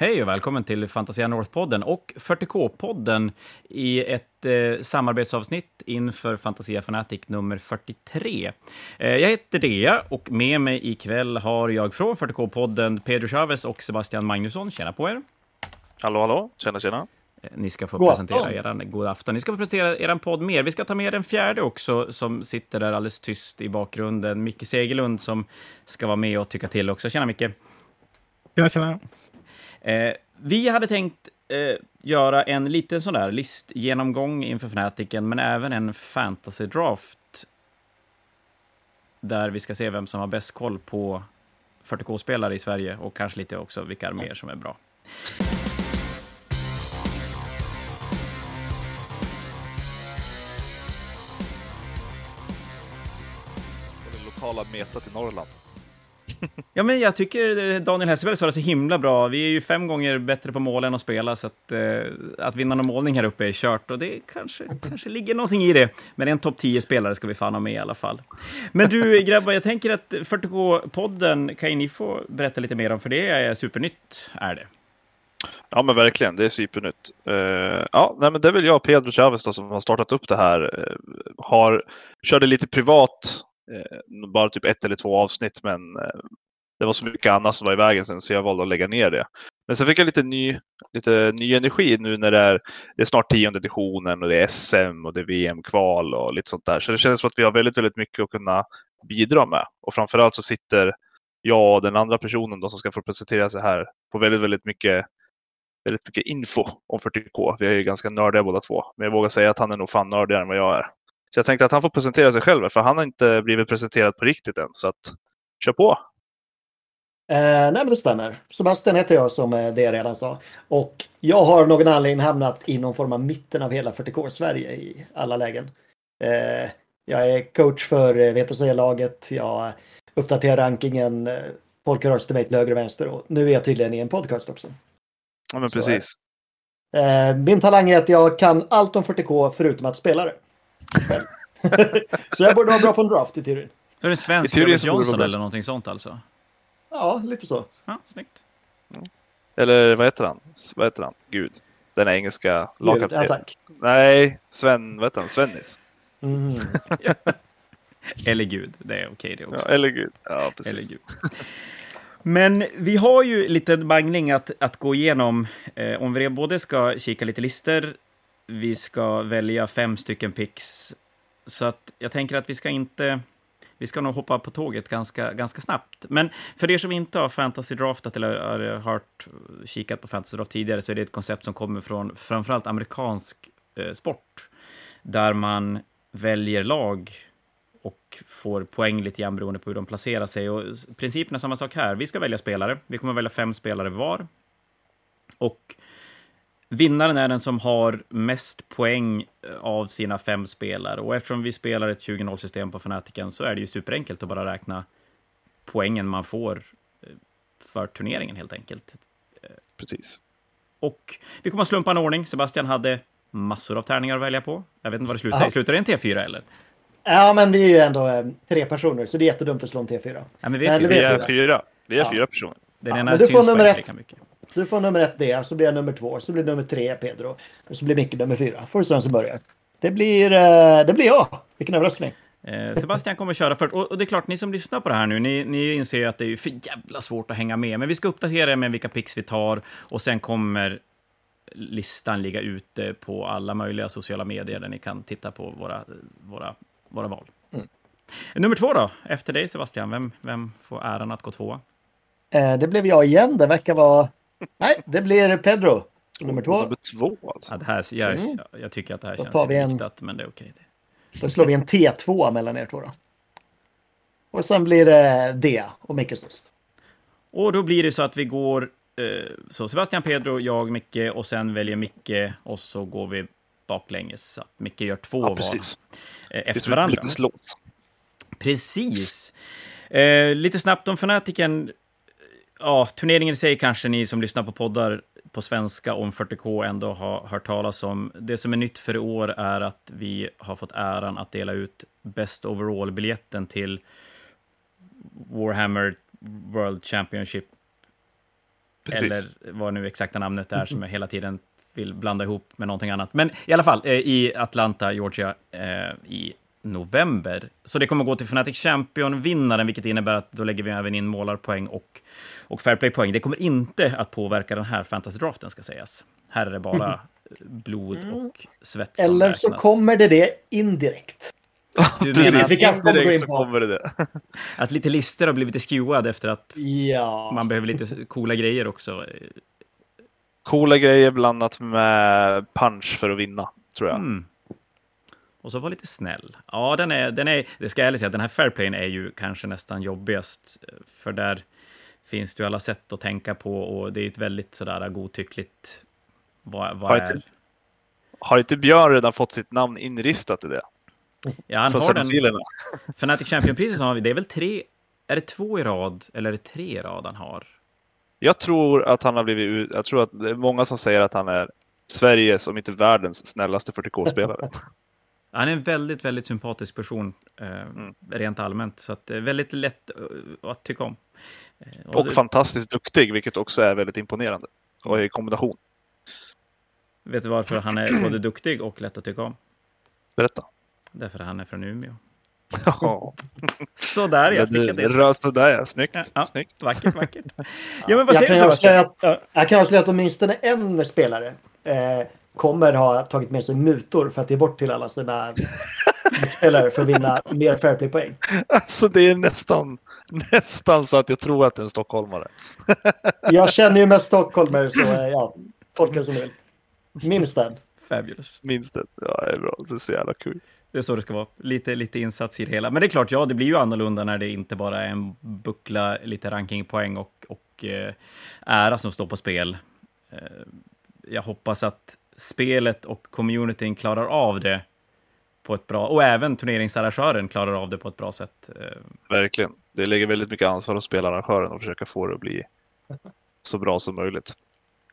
Hej och välkommen till Fantasia North-podden och 40K-podden i ett eh, samarbetsavsnitt inför Fantasia Fanatic nummer 43. Eh, jag heter Dea och med mig ikväll har jag från 40K-podden Pedro Chavez och Sebastian Magnusson. Tjena på er! Hallå, hallå! Tjena, tjena! Eh, Ni ska få God presentera afton. eran, god afton. Ni ska få presentera er podd mer. Vi ska ta med den fjärde också, som sitter där alldeles tyst i bakgrunden. Micke Segerlund som ska vara med och tycka till också. Tjena Micke! Jag känner. Eh, vi hade tänkt eh, göra en liten sån där listgenomgång inför Fnaticen, men även en fantasy draft. Där vi ska se vem som har bäst koll på 40K-spelare i Sverige och kanske lite också vilka arméer som är bra. Det lokala metat i Norrland. Ja, men jag tycker eh, Daniel Hesselberg sa det så himla bra. Vi är ju fem gånger bättre på mål än att spela, så att, eh, att vinna någon målning här uppe är kört. Och det kanske, kanske ligger någonting i det. Men en topp 10-spelare ska vi fan ha med i alla fall. Men du, grabbar, jag tänker att 40K-podden kan ju ni få berätta lite mer om, för det är supernytt, är det. Ja, men verkligen. Det är supernytt. Uh, ja, nej, men det är väl jag Pedro Chavez då, som har startat upp det här. Uh, har, körde lite privat, Eh, bara typ ett eller två avsnitt, men eh, det var så mycket annat som var i vägen sen, så jag valde att lägga ner det. Men sen fick jag lite ny, lite ny energi nu när det är, det är snart tionde editionen och det är SM och det är VM-kval och lite sånt där. Så det känns som att vi har väldigt, väldigt mycket att kunna bidra med. Och framförallt så sitter jag och den andra personen då som ska få presentera sig här på väldigt, väldigt mycket väldigt mycket info om 40K. Vi är ju ganska nördiga båda två. Men jag vågar säga att han är nog fan nördigare än vad jag är. Så jag tänkte att han får presentera sig själv, för han har inte blivit presenterad på riktigt än. Så att, kör på! Eh, nej men det stämmer. Sebastian heter jag som eh, det redan sa. Och jag har av någon anledning hamnat i någon form av mitten av hela 40K-Sverige i alla lägen. Eh, jag är coach för eh, VTC-laget. Jag uppdaterar rankingen. Eh, folk rör sig till höger och vänster. Och nu är jag tydligen i en podcast också. Ja, men Så precis. Eh, min talang är att jag kan allt om 40K förutom att spela det. Så jag borde vara bra på en draft i teorin. Så är det en svensk det Johnson eller någonting sånt alltså? Ja, lite så. Ja, snyggt. Eller vad heter han? Vad heter han? Gud. Den engelska Ja, lagkaptenen. tack. Nej, Sven, vad heter han? Svennis. Mm. Eller Gud, det är okej det också. Ja, eller Gud. Ja, Eller precis. Gud. Men vi har ju lite mangling att, att gå igenom. Eh, om vi både ska kika lite lister, vi ska välja fem stycken picks. Så att jag tänker att vi ska inte... Vi ska nog hoppa på tåget ganska, ganska snabbt. Men för er som inte har fantasy draftat eller har hört, kikat på fantasy draft tidigare så är det ett koncept som kommer från framförallt amerikansk eh, sport. Där man väljer lag och får poäng lite grann beroende på hur de placerar sig. Och principen är samma sak här. Vi ska välja spelare. Vi kommer välja fem spelare var. Och vinnaren är den som har mest poäng eh, av sina fem spelare. Och eftersom vi spelar ett 20-0-system på Fanatiken så är det ju superenkelt att bara räkna poängen man får eh, för turneringen helt enkelt. precis. Och vi kommer att slumpa en ordning. Sebastian hade massor av tärningar att välja på. Jag vet inte vad det slutar i. Slutar det en T4 eller? Ja, men vi är ju ändå eh, tre personer så det är jättedumt att slå en T4. Ja, men vi är fyra. Vi är fyra. fyra. Vi är Ja. fyra personer. Den Ja, ena men du får syns nummer bara ett. inte lika mycket. Du får nummer ett D, så blir jag nummer två, så blir nummer tre Pedro. Och så blir Micke nummer fyra. Får du se vem som börjar. Det blir, eh, det blir jag. Vilken överraskning. Eh, Sebastian kommer köra först. Och, det är klart, ni som lyssnar på det här nu, ni, ni inser ju att det är för jävla svårt att hänga med. Men vi ska uppdatera er med vilka picks vi tar och sen kommer listan ligga ute på alla möjliga sociala medier där ni kan titta på våra, våra, våra val. Mm. Nummer två då, efter dig Sebastian, vem, vem får äran att gå tvåa? Eh, det blev jag igen. Det verkar vara... Nej, det blir Pedro. Nummer två. Nummer två alltså. Ja, det här, jag, Mm. jag tycker att det här Då känns tar vi lite en- riktat, men det är okej. Då slår vi en T2 mellan er två då. Och sen blir det D och Micke sist. Och då blir det så att vi går eh, så Sebastian, Pedro, jag, Micke och sen väljer Micke och så går vi baklänges. Så att Micke gör två Ja, precis. eh, Det är efter varandra. blixtlås. Precis. Eh, lite snabbt om Fanatiken. Ja, turneringen i sig kanske ni som lyssnar på poddar på svenska om 40K ändå har hört talas om. Det som är nytt för i år är att vi har fått äran att dela ut Best Overall-biljetten till Warhammer World Championship Precis. eller vad nu exakta namnet är som jag hela tiden vill blanda ihop med någonting annat. Men i alla fall, eh, i Atlanta, Georgia, eh, i november. Så det kommer gå till Fnatic Champion-vinnaren, vilket innebär att då lägger vi även in målarpoäng och, och fairplay-poäng. Det kommer inte att påverka den här fantasy-draften, ska sägas. Här är det bara blod och svett som Eller räknas. så kommer det det indirekt. Du menar in indirekt så kommer det det. att lite lister har blivit skewad efter att Ja. man behöver lite coola grejer också. Coola grejer blandat med punch för att vinna, tror jag. Mm. Och så var lite snäll. Ja, den är, den är, det ska jag ärligt säga, den här fairplayen är ju kanske nästan jobbigast. För där finns det ju alla sätt att tänka på och det är ju ett väldigt sådär godtyckligt... Vad, vad Har är... inte- Har inte Björn redan fått sitt namn inristat i det? Ja, han har den. Fnatic Champion-priset har vi, det är väl tre... Är det två i rad, eller är det tre i rad han har? Jag tror att han har blivit Jag tror att det är många som säger att han är Sveriges, om inte världens, snällaste 40K-spelare. Han är en väldigt, väldigt sympatisk person, eh, Mm. rent allmänt. Så att det är väldigt lätt eh, att tycka om. Eh, Och det- fantastiskt duktig, vilket också är väldigt imponerande. Och i kombination. Vet du varför han är både duktig och lätt att tycka om? Berätta. Därför att han är från Umeå. Ja, Sådär, jag fick det. Röst där ja, snyggt. Ja, ja. snyggt. Vackert, vackert. Ja, men vad jag, säger kan avslöja jag kan avslöja att åtminstone en spelare eh, kommer ha tagit med sig mutor för att ge bort till alla sina spelare för att vinna mer fairplay-poäng. Alltså det är nästan, nästan så att jag tror att det är en stockholmare. Jag känner ju mest stockholmare så eh, ja, tolka det som vill. Minst den. Fabulous. Minst det. Ja, det är bra. Det är så jävla kul. Det är så det ska vara. Lite, lite insats i det hela. Men det är klart, ja, det blir ju annorlunda när det inte bara är en buckla, lite rankingpoäng och, och eh, ära som står på spel. Eh, jag hoppas att spelet och communityn klarar av det på ett bra... Och även turneringsarrangören klarar av det på ett bra sätt. Eh, Verkligen. Det lägger väldigt mycket ansvar hos spelarrangören att försöka få det att bli så bra som möjligt.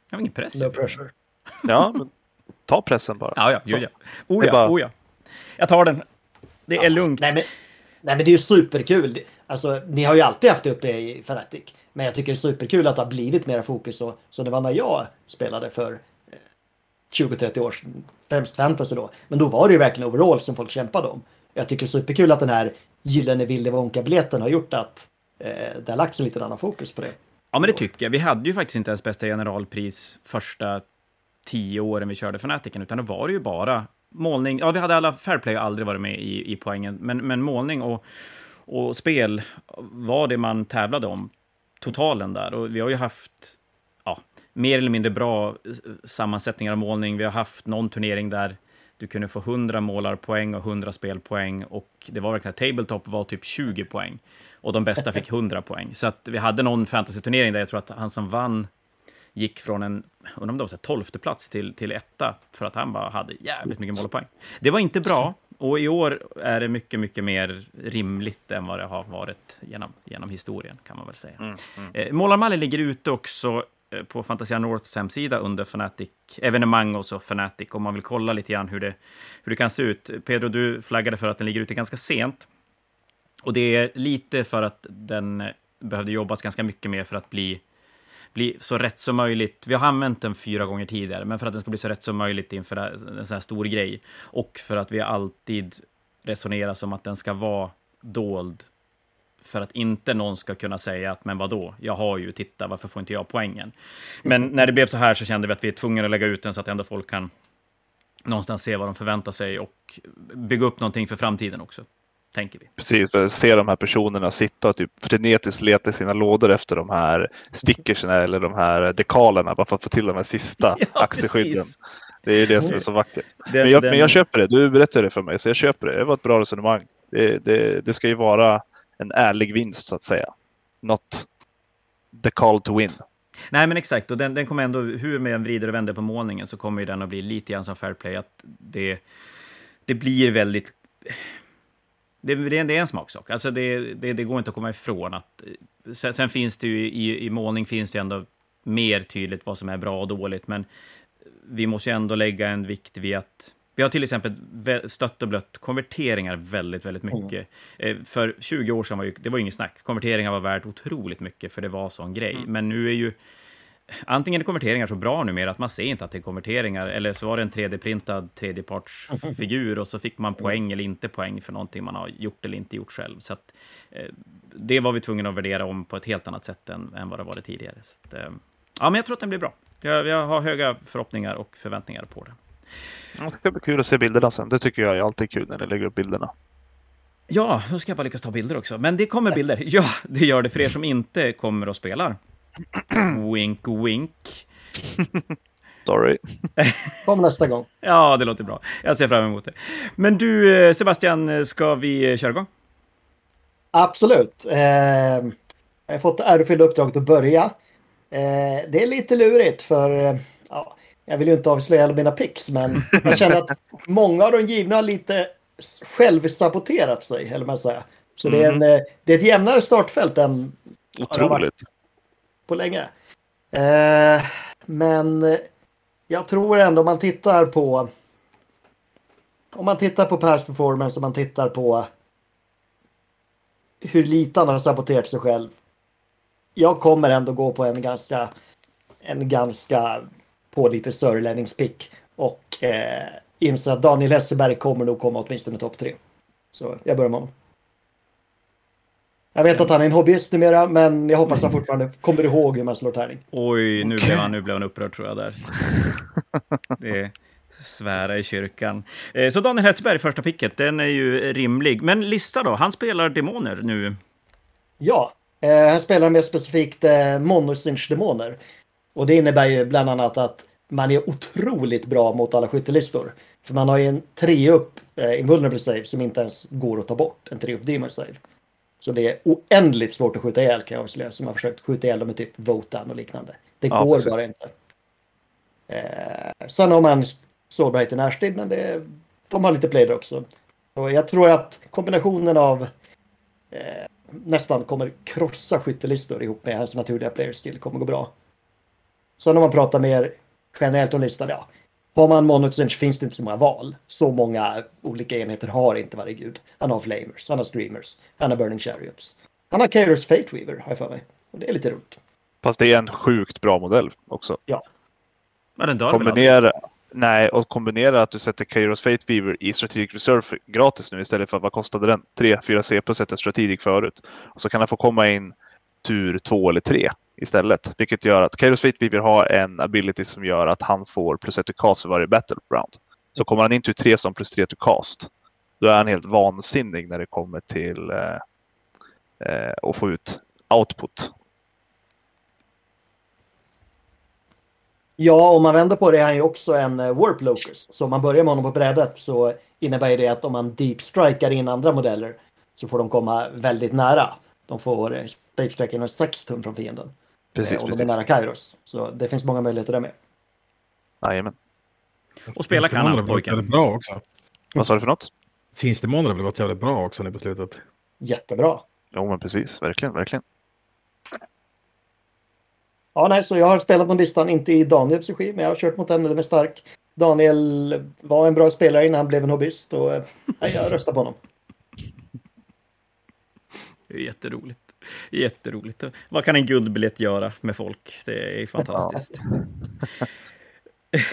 jag har ingen press. No pressure. Ja, men ta pressen bara. Ja, ja, gud ja. Oh ja, bara- oh ja. Jag tar den. Det är lugnt. Nej men, nej men det är ju superkul. Alltså, ni har ju alltid haft det uppe i Fnatic. Men jag tycker det är superkul att det har blivit mera fokus så, så det var när jag spelade för eh, 20-30 år sedan. Främst fantasy då. Men då var det ju verkligen overall som folk kämpade om. Jag tycker det är superkul att den här gyllene Willy Wonka-biljetten har gjort att eh, det har lagts en liten annan fokus på det. Ja, men det tycker jag. Vi hade ju faktiskt inte ens bästa generalpris första tio åren vi körde Fanatiken, utan det var det ju bara målning. Ja, vi hade alla Fairplay har aldrig varit med i, i poängen, men, men målning och, och spel var det man tävlade om, totalen där. Och vi har ju haft ja, mer eller mindre bra eh, sammansättningar av målning. Vi har haft någon turnering där du kunde få 100 målarpoäng och 100 spelpoäng och det var verkligen tabletop var typ 20 poäng och de bästa fick 100 poäng. Så att vi hade någon fantasy-turnering där jag tror att han som vann gick från en, undrar om det var så här, tolfte plats till, till etta för att han bara hade jävligt mycket målarpoäng. Det var inte bra och i år är det mycket, mycket mer rimligt än vad det har varit genom, genom historien kan man väl säga. Mm, mm. Eh, Målarmallen ligger ute också eh, på Fantasia Norths hemsida under Fanatic, evenemang och så Fanatic, om man vill kolla lite grann hur det, hur det kan se ut. Pedro, du flaggade för att den ligger ute ganska sent. Och det är lite för att den eh, behövde jobbas ganska mycket mer för att bli, bli så rätt som möjligt. Vi har använt den fyra gånger tidigare, men för att den ska bli så rätt som möjligt inför en sån här stor grej. Och för att vi alltid resonerar som att den ska vara dold för att inte någon ska kunna säga att men vadå, jag har ju, titta, varför får inte jag poängen? Men när det blev så här så kände vi att vi är tvungna att lägga ut den så att ändå folk kan någonstans se vad de förväntar sig och bygga upp någonting för framtiden också, tänker vi. Precis, se de här personerna sitta och typ frenetiskt leta i sina lådor efter de här stickersen eller de här dekalerna bara för att få till de här sista axelskydden. precis. Det är det som är så vackert. Den- Men jag, den- men jag köper det. Du berättade det för mig, så jag köper det. Det var ett bra resonemang. Det, det, det ska ju vara en ärlig vinst så att säga. Not the call to win. Nej, men exakt. Och den, den kommer ändå, hur man än vrider och vänder på målningen så kommer ju den att bli lite grann som fair play. Att det, det blir väldigt... Det, det, det är en smaksak. Alltså det, det, det går inte att komma ifrån att... Sen, sen finns det ju i, i målning finns det ändå mer tydligt vad som är bra och dåligt, men vi måste ju ändå lägga en vikt vid att vi har till exempel stött och blött konverteringar väldigt, väldigt mycket. Eh, För 20 år sedan var ju, det var ju inget snack. Konverteringar var värt otroligt mycket, för det var sån grej. Men nu är ju antingen är konverteringar så bra numera att man ser inte att det är konverteringar, eller så var det en 3D-printad tredjepartsfigur och så fick man poäng eller inte poäng för någonting man har gjort eller inte gjort själv. Så att, eh, det var vi tvungna att värdera om på ett helt annat sätt än, än vad det varit tidigare. Så att, eh, ja, men jag tror att den blir bra. Jag, jag har höga förhoppningar och förväntningar på den. Det ska bli kul att se bilderna sen. Det tycker jag är alltid kul när ni lägger upp bilderna. Ja, nu ska jag bara lyckas ta bilder också. Men det kommer bilder. Ja, det gör det för er som inte kommer och spelar. Wink, wink. Sorry. Kom nästa gång. Ja, det låter bra. Jag ser fram emot det. Men du, eh, Sebastian, ska vi köra igång? Absolut. Eh, jag har fått det ärofyllda uppdraget att börja. Eh, det är lite lurigt för eh, ja, jag vill ju inte avslöja alla mina picks, men jag känner att många av de givna har lite självsaboterat sig, eller man säger. Så mm. det, är en, eh, det är ett jämnare startfält än Otroligt på länge. Eh, men jag tror ändå om man tittar på om man tittar på Pers performance och man tittar på hur lite han har saboterat sig själv. Jag kommer ändå gå på en ganska en ganska pålitlig sörlänningspick och eh, inser att Daniel Hesselberg kommer nog komma åtminstone topp tre. Så jag börjar med honom. Jag vet att han är en hobbyist numera, men jag hoppas att han fortfarande kommer ihåg hur man slår tärning. Oj, nu blev han, nu blev han upprörd tror jag där. Det är svära i kyrkan. Eh, så Daniel Hetsberg, första picket, den är ju rimlig. Men lista då, han spelar demoner nu. Ja, eh, han spelar mer specifikt eh, monosynch-demoner. Och det innebär ju bland annat att man är otroligt bra mot alla skyttelistor. För man har ju en 3 upp eh, invulnerable save som inte ens går att ta bort. En 3 upp demon save. Så det är oändligt svårt att skjuta ihjäl kan jag avslöja. Som har försökt skjuta ihjäl dem med typ Votan och liknande. Det ja, går precis. bara inte. Eh, sen har man sårbarhet i närstrid men det, de har lite playder också. Så jag tror att kombinationen av eh, nästan kommer krossa skyttelistor ihop med hans naturliga player skill kommer gå bra. Sen om man pratar mer generellt om listan, ja. Har man Monoxench finns det inte så många val. Så många olika enheter har inte varje gud. Han har Flamers, han har Streamers, han har Burning Chariots. Han har Kairos Fate Weaver, har jag för mig. Och det är lite roligt. Fast det är en sjukt bra modell också. Ja. Men den dör kombinera, Nej, och kombinera att du sätter Kairos Fate Weaver i Strategic Reserve gratis nu istället för vad kostade den? 3-4 CP att sätta Strategic förut. Och så kan han få komma in tur 2 eller 3 istället. Vilket gör att Kairos Fate Weaver har en ability som gör att han får plus 1 to cast för varje battle round. Så kommer han in till 3 som plus 3 to cast. Då är han helt vansinnig när det kommer till eh, eh, att få ut output. Ja, om man vänder på det är han ju också en eh, Warp Locus. Så om man börjar med honom på brädet så innebär det att om man deep strikar in andra modeller så får de komma väldigt nära. De får eh, Space Strike 6 tum från fienden. Precis, eh, och precis. de är nära Kairos. Så det finns många möjligheter där med. Jajamän. Och spela kan han, pojken. bra också. Vad sa du för något? Sinstemoner har väl gått jävligt bra också nu på slutet. Jättebra. Jo, men precis. Verkligen, verkligen. Ja, nej, så jag har spelat på listan, inte i Daniels regi, men jag har kört mot en den är stark. Daniel var en bra spelare innan han blev en hobbyist och nej, jag röstar på honom. Det är jätteroligt. Jätteroligt. Vad kan en guldbiljett göra med folk? Det är fantastiskt.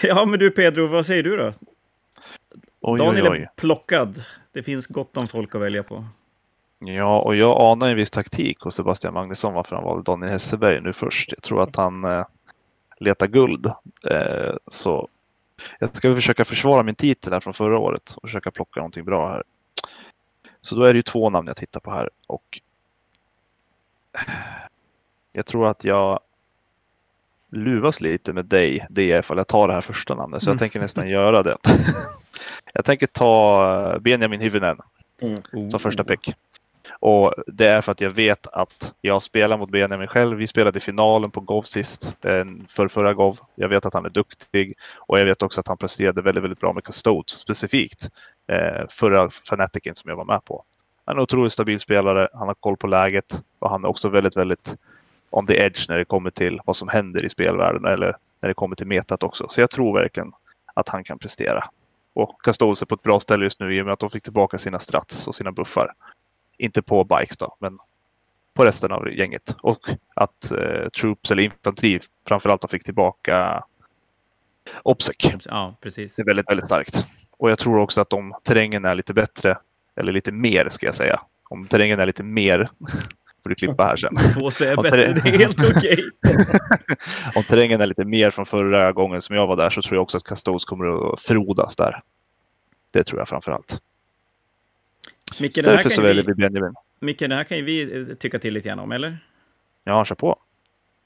Ja, men du Pedro, vad säger du då? Oj, Daniel oj, oj. är plockad. Det finns gott om folk att välja på. Ja, och jag anar en viss taktik hos Sebastian Magnusson varför han valde Daniel Hesselberg nu först. Jag tror att han eh, letar guld. Eh, så jag ska försöka försvara min titel här från förra året och försöka plocka någonting bra här. Så då är det ju två namn jag tittar på här och jag tror att jag luvas lite med dig, det ifall jag tar det här första namnet. Så jag Mm. tänker nästan göra det. jag tänker ta Benjamin Hyvönen Mm. som första pick. Och det är för att jag vet att jag spelar mot Benjamin själv. Vi spelade i finalen på Gov sist, eh, för förra Gov. Jag vet att han är duktig och jag vet också att han presterade väldigt, väldigt bra med Custodes specifikt. Eh, förra Fanaticen som jag var med på. Han är en otroligt stabil spelare. Han har koll på läget och han är också väldigt, väldigt on the edge när det kommer till vad som händer i spelvärlden eller när det kommer till metat också. Så jag tror verkligen att han kan prestera. Och Custodes är på ett bra ställe just nu i och med att de fick tillbaka sina strats och sina buffar. Inte på bikes då, men på resten av gänget. Och att eh, Troops eller infanteri framförallt fick tillbaka Obsec. Ja, precis. Det är väldigt, väldigt starkt. Och jag tror också att om terrängen är lite bättre, eller lite mer ska jag säga. Om terrängen är lite mer, får du klippa här sen. Få säga Ja, bättre, det är helt okej. om terrängen är lite mer från förra gången som jag var där så tror jag också att Custodes kommer att frodas där. Det tror jag framför allt. Micke, Så det här därför så kan väljer vi, vi Benjamin. Micke, det här kan ju vi eh, tycka till lite grann om, eller? Ja, kör på.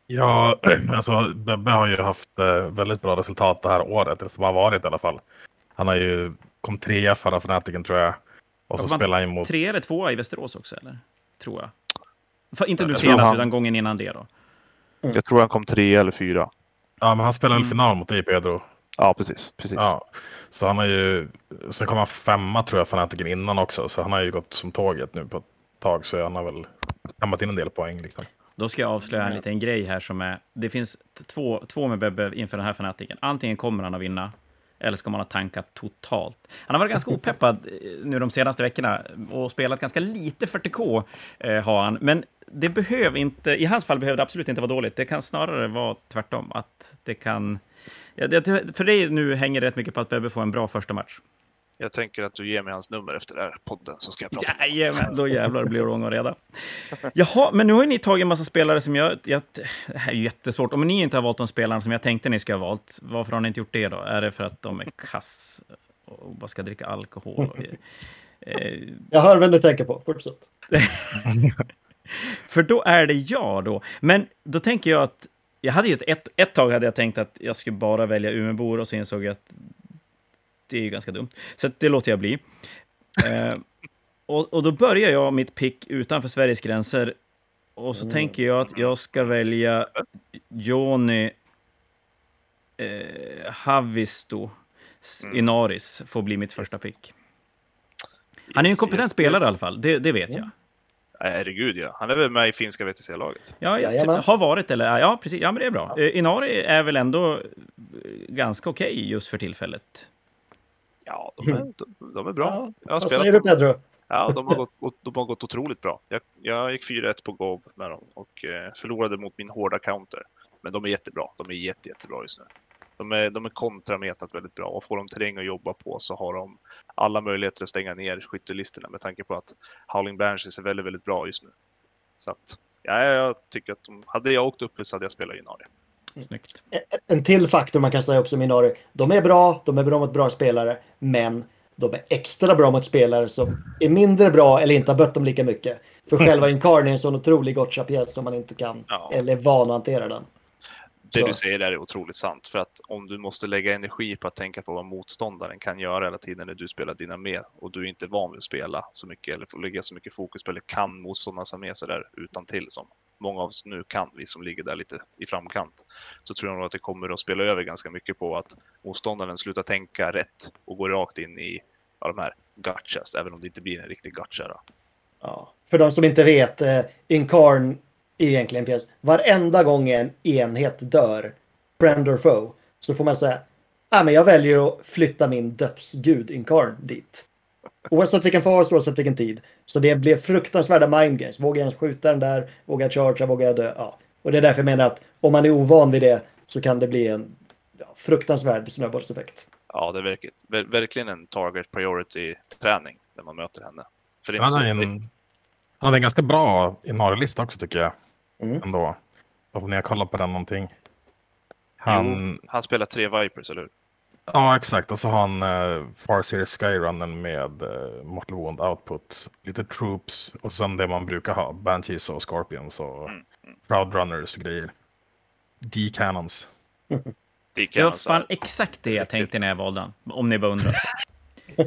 Ja, alltså Bebbe har ju haft eh, väldigt bra resultat det här året, det som har varit i alla fall. Han har ju kom trea förra Fanatiken tror jag. Och så spelade han mot... Tre eller tvåa i Västerås också, eller? Tror jag. För, inte nu senast, han- utan gången innan det då. Jag tror han kom tre eller fyra. Ja, men han spelade Mm. final mot dig Pedro. Ja, precis. precis. Ja, så han har ju... Sen kom han femma tror jag Fanatiken innan också. Så han har ju gått som tåget nu på ett tag. Så han har väl kammat in en del poäng liksom. Då ska jag avslöja en liten grej här som är... Det finns två, två med Bebbe inför den här fanatiken. Antingen kommer han att vinna, eller ska man ha tankat totalt. Han har varit ganska opeppad eh, nu de senaste veckorna och spelat ganska lite 40K eh, har han. Men det behöver inte, i hans fall behöver det absolut inte vara dåligt. Det kan snarare vara tvärtom, att det kan... Ja, det, för dig nu hänger det rätt mycket på att Bebbe får en bra första match. Jag tänker att du ger mig hans nummer efter den här podden så ska jag prata med honom. Jajamän, då jävlar blir det ordning och reda. Jaha, men nu har ju ni tagit en massa spelare som jag... jag det här är jättesvårt. Om ni inte har valt de spelarna som jag tänkte ni skulle ha valt, varför har ni inte gjort det då? Är det för att de är kass och bara ska dricka alkohol? Och, eh, Jag hör vem du tänker på. Fortsätt. för då är det jag då. Men då tänker jag att... Jag hade ju ett, ett, ett tag hade jag tänkt att jag skulle bara välja Umeåbor och så insåg jag att det är ju ganska dumt. Så det låter jag bli. Eh, och, och då börjar jag mitt pick utanför Sveriges gränser. Och så tänker jag att jag ska välja Joni eh, Havisto S- Inaris får bli mitt första pick. Han är ju en kompetent spelare i alla fall, det, det vet jag. Herregud ja. Han är väl med i finska VTC-laget. Ja, jag har varit eller ja, precis. Ja, men det är bra. Eh, Inari är väl ändå eh, ganska okej just för tillfället. Ja, de är, de, de är bra. Ja, Vad säger du. Pedro? Ja, de har gått, de har gått otroligt bra. Jag, jag gick 4-1 på GOB med dem och eh, förlorade mot min hårda counter. Men de är jättebra. De är jätte, jättebra just nu. De är, de är kontrametat väldigt bra och får de terräng att jobba på så har de alla möjligheter att stänga ner skyttelistorna med tanke på att Howling Banshees är väldigt, väldigt bra just nu. Så att, ja, jag tycker att de, hade jag åkt upp så hade jag spelat i Inaria. Snyggt. En till faktor man kan säga också med Inari. De är bra, de är bra mot bra spelare, men de är extra bra mot spelare som är mindre bra eller inte har bött dem lika mycket. För själva Incarn är en sån otrolig gotcha-pjäs som man inte kan Ja. eller är van att hantera den. Det Så. du säger där är otroligt sant. För att om du måste lägga energi på att tänka på vad motståndaren kan göra hela tiden när du spelar dina med och du är inte van vid att spela så mycket eller får lägga så mycket fokus på eller kan motståndarnas armé så där utan till som många av oss nu kan, vi som ligger där lite i framkant, så tror jag nog att det kommer att spela över ganska mycket på att motståndaren slutar tänka rätt och går rakt in i ja, de här gachas, även om det inte blir en riktig gacha. Då. Ja. För de som inte vet, eh, Incarn är egentligen en pjäs. Varenda gång en enhet dör, friend or foe, så får man säga ah, men jag väljer att flytta min dödsgud Incarn dit. Oavsett vilken fas, oavsett vilken tid. Så det blev fruktansvärda mind games. Vågar jag ens skjuta den där? Vågar jag chargea? Vågar jag dö? Ja. Och det är därför jag menar att om man är ovan vid det så kan det bli en ja, fruktansvärd snöbollseffekt. Ja, det är verkligen, ver- verkligen en target priority-träning när man möter henne. För det är Så han, så- en, han hade en ganska bra Inari-lista också tycker jag. Mm. Ändå. Om ni har kollat på den någonting. Han, Jo, han spelar tre Vipers, eller hur? Ja, exakt. Och så har han uh, Farseer Skyrunnen med uh, Mortal Wound Output, lite Troops och sen det man brukar ha, Banshees och Scorpions och Mm, Proud Runners och grejer. D-Cannons. Det Det var fan exakt det jag tänkte när jag valde den, om ni bara undrar. Nej,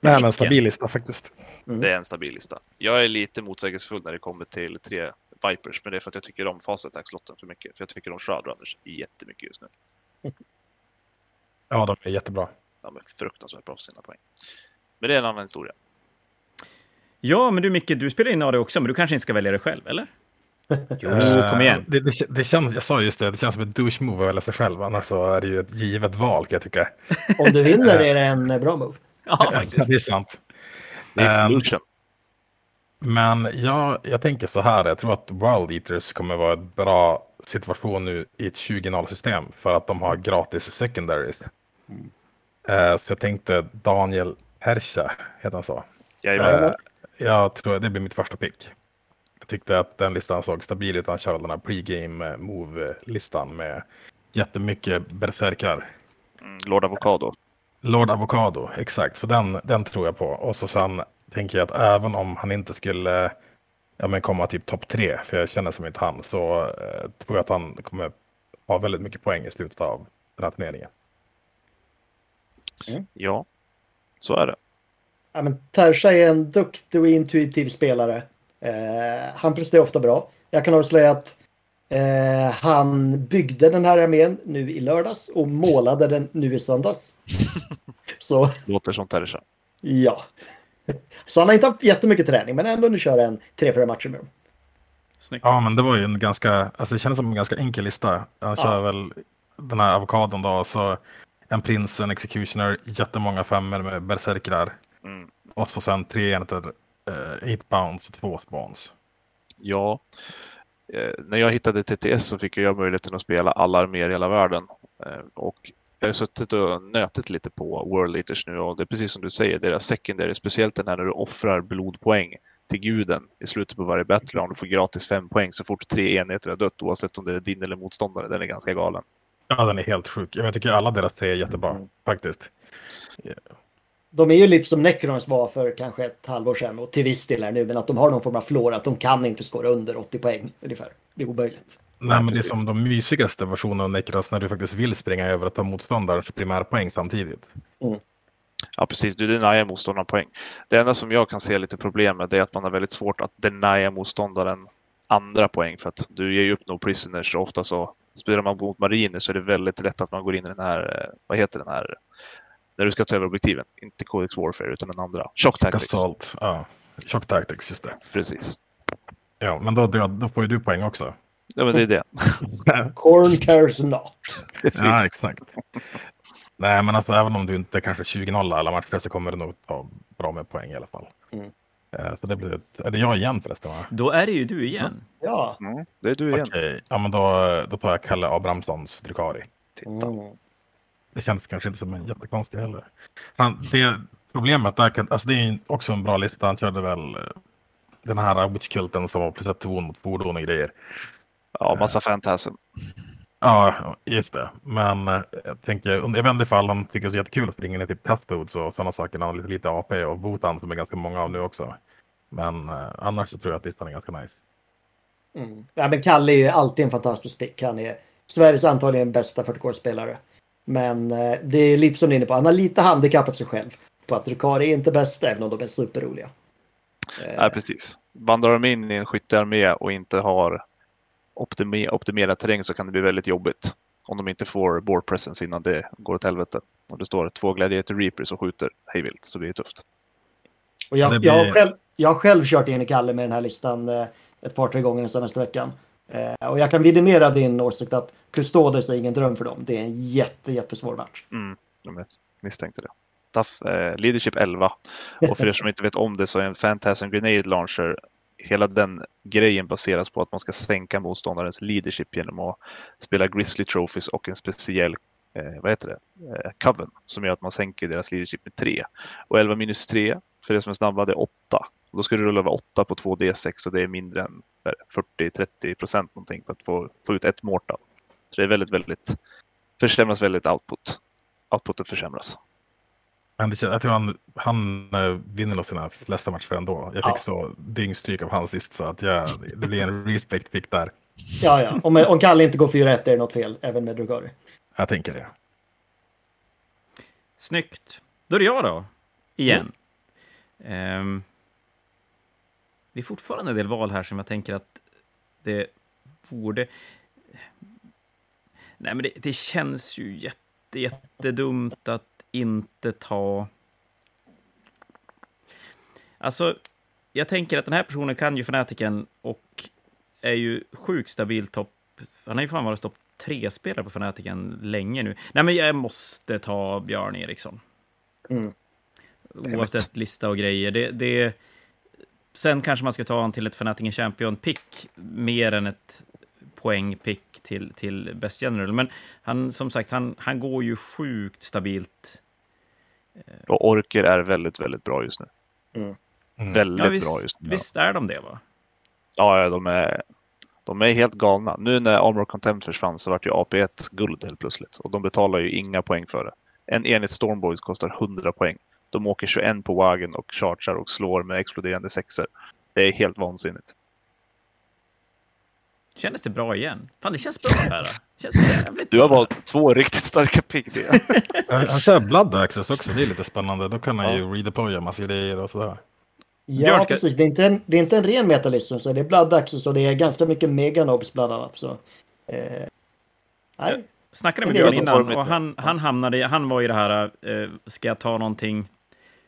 men pricken. stabil lista faktiskt. Det är en stabil lista. Jag är lite motsägelsefull när det kommer till tre Vipers, men det är för att jag tycker om Fast Attack-slotten för mycket. För jag tycker om Shroud Runners jättemycket just nu. Ja, de är jättebra. De är fruktansvärt bra på sina poäng. Men det är en annan historia. Ja, men du Micke, du spelar in det också, men du kanske inte ska välja det själv, eller? Jo, Eh, kom igen. Det, det, det känns, jag sa just det, det känns som ett douche move att välja sig själv. Annars så är det ju ett givet val kan jag tycka. Om du vinner är det en bra move. Ja, faktiskt. det är sant. Det är Ehm. Men jag, jag tänker så här, jag tror att World Eaters kommer vara en bra situation nu i ett 20-0-system för att de har gratis secondaries. Mm. Eh, så jag tänkte Daniel Herscha, heter han så? Jajamän. Eh, jag tror det blir mitt första pick. Jag tyckte att den listan såg stabil ut. Han körde den här pregame move-listan med jättemycket berserkar. Mm, Lord Avocado. Lord Avocado, exakt. Så den, den tror jag på. Och så sen tänker jag att även om han inte skulle ja, men komma typ topp tre, för jag känner som inte han, så eh, tror jag att han kommer ha väldigt mycket poäng i slutet av den här turneringen. Ja, så är det. Ja, men Tersa är en duktig och intuitiv spelare. Eh, han presterar ofta bra. Jag kan avslöja att eh, han byggde den här armén nu i lördags och målade den nu i söndags. Så Låter som Teresha. ja. Så han har inte haft jättemycket träning men ändå nu kör en 3-4 matcher med dem. Snyggt. Ja, men det var ju en ganska, alltså det kändes som en ganska enkel lista. Han kör Ja. väl den här avokadon då, så en prins, en executioner, jättemånga femmor med berserkrar. Mm. Och så sen tre enheter, eh, 8 pounds och två spawns. Ja, eh, när jag hittade TTS så fick jag möjligheten att spela alla arméer i hela världen. Eh, och jag har suttit och nötit lite på World Eaters nu och det är precis som du säger, deras secondary, speciellt den här när du offrar blodpoäng till guden i slutet på varje battleground och får gratis fem poäng så fort tre enheter har dött oavsett om det är din eller motståndare. Den är ganska galen. Ja, den är helt sjuk. Jag tycker alla deras tre är jättebra, Mm. faktiskt. De är ju lite som Necrons var för kanske ett halvår sedan och till viss del är nu men att de har någon form av flora att de kan inte skåra under 80 poäng ungefär. Det är omöjligt. Nej, men det är som de mysigaste versionerna av Necros när du faktiskt vill springa över och ta motståndarens primärpoäng samtidigt. Ja, precis. Du denyar motståndaren poäng. Det enda som jag kan se lite problem med det är att man har väldigt svårt att denia motståndaren andra poäng för att du ger ju upp no prisoners och ofta så spelar man mot mariner så är det väldigt lätt att man går in i den här, eh, vad heter den här, när du ska ta över objektiven. Inte Codex Warfare utan den andra. Shock Tactics. Assault, ja. Shock Tactics, just det. Precis. Ja, men då, då, då får ju du poäng också. Ja, men det är det. Corn cares not. Precis. Ja, exakt. Nej, men alltså även om du inte kanske 20-0 alla matcher så kommer du nog ta bra med poäng i alla fall. Mm. Eh, Så det blir, ett- är det jag igen förresten? Va? Då är det ju du igen. Ja. Mm, det är du igen. Okej, ja men då, då tar jag Kalle Abrahamssons Drukari. Titta. Mm. Det känns kanske inte som en jättekonstig heller. Han, det problemet där, kan- alltså det är ju också en bra lista. Han körde väl eh, den här Witchkulten som var plus ett ton mot fordon och grejer. Ja, massa fantasm. Ja, just det. Men eh, jag tänker, jag vet inte ifall han tycker det är jättekul att springa ner till Pestfoods och sådana saker. Han har lite, lite AP och Votan som är ganska många av nu också. Men eh, annars så tror jag att listan är ganska nice. Mm. Ja, men Kalle är ju alltid en fantastisk pick. Han är Sveriges antagligen bästa 40-spelare. Men eh, det är lite som du är inne på. Han har lite handikappat sig själv. På att Drukari är inte bäst även om de är superroliga. Eh, Nej, precis. Vandrar de in i en skyttearmé och inte har optime- optimerad terräng så kan det bli väldigt jobbigt. Om de inte får board presence innan det går åt helvete. Om det står två gladiator reapers och skjuter hejvilt så blir det tufft. Och jag, Det blir- jag, har själv, jag har själv kört in i Kalle med den här listan eh, ett par, tre gånger den senaste veckan. Eh, och jag kan vidimera din åsikt att Custodes är ingen dröm för dem. Det är en jätte, jättesvår match. Mm, jag mis- misstänkte det. Eh, leadership 11. Och för er som inte vet om det så är en Phantasm Grenade Launcher Hela den grejen baseras på att man ska sänka motståndarens leadership genom att spela Grizzly Trophies och en speciell eh, vad heter det? Eh, Coven som gör att man sänker deras leadership med 3. Och 11 minus 3 för det som är snabba det är 8. Och då ska du rulla över 8 på 2D6 och det är mindre än 40-30 procent någonting för att få, få ut ett mortal. Så det är väldigt, väldigt försämras väldigt output. Outputen försämras. Men det, jag tror han, han eh, vinner nog sina flesta matcher ändå. Jag fick Ja. så dyngstryk av han sist så att jag, det blir en respect pick där. Ja, ja. Om, om Kalle inte går 4-1 är det något fel, även med Drukari. Jag tänker det. Snyggt. Då är det jag då. Igen. Ehm, det är fortfarande en del val här som jag tänker att det borde... Nej, men det, det känns ju jätte, jättedumt att inte ta... Alltså, jag tänker att den här personen kan ju Fanatiken och är ju sjukt stabil topp... Han har ju fan varit topp tre spelare på Fanatiken länge nu. Nej, men jag måste ta Björn Eriksson. Mm. Oavsett lista och grejer. Det, det, sen kanske man ska ta honom till ett Fanatingen Champion-pick mer än ett poäng-pick till, till Best General. Men han, som sagt, han, han går ju sjukt stabilt. Och Orker är väldigt, väldigt bra just nu. Mm. Mm. Väldigt Ja, visst, bra just nu. visst är de det, va? Ja, ja, de är, de är helt galna. Nu när Armor Contempt försvann så vart ju AP1 guld helt plötsligt. Och de betalar ju inga poäng för det. En enhet Stormboys kostar 100 poäng. De åker 21 på wagen och chargear och slår med exploderande sexer. Det är helt vansinnigt. Kändes det bra igen? Fan, det känns bra här. Känns jävligt Du har bra. valt två riktigt starka. Det. Han kör Blood Access också, det är lite spännande. Då kan han Ja. ju redeploya massa grejer och sådär. Ja, ska- precis. Det är, inte en, det är inte en ren metalism, så det är Blood Access och det är ganska mycket Meganobs bland annat. Så, eh, nej. snackade med Björn innan och han, han hamnade, han var i det här, eh, ska jag ta någonting,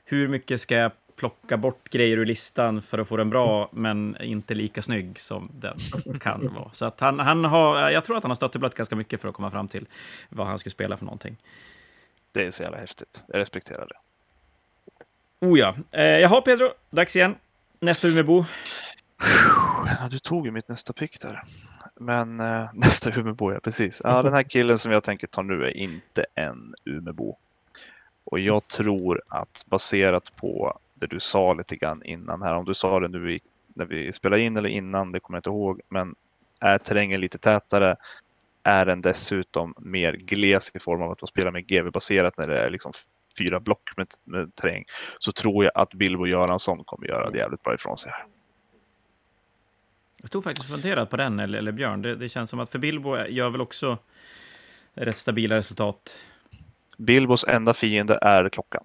hur mycket ska jag plocka bort grejer ur listan för att få den bra, men inte lika snygg som den kan vara. Så att han, han har, jag tror att han har stött blött ganska mycket för att komma fram till vad han skulle spela för någonting. det är så jävla häftigt. Jag respekterar det. Oh ja, eh, jaha Pedro, dags igen. Nästa Umebo. Ja, du tog ju mitt nästa pick där. Men eh, nästa Umebo, ja precis. Ja, den här killen som jag tänker ta nu är inte en Umebo. Och jag tror att baserat på det du sa lite grann innan här, om du sa det nu i, när vi spelade in eller innan, det kommer jag inte ihåg, men är terrängen lite tätare är den dessutom mer gles i form av att man spelar med GV-baserat när det är liksom fyra block med, med terräng, så tror jag att Bilbo Göransson kommer göra det jävligt bra ifrån sig. här. Jag tog faktiskt och funderat på den, eller, eller Björn. Det, det känns som att för Bilbo gör väl också rätt stabila resultat. Bilbos enda fiende är klockan.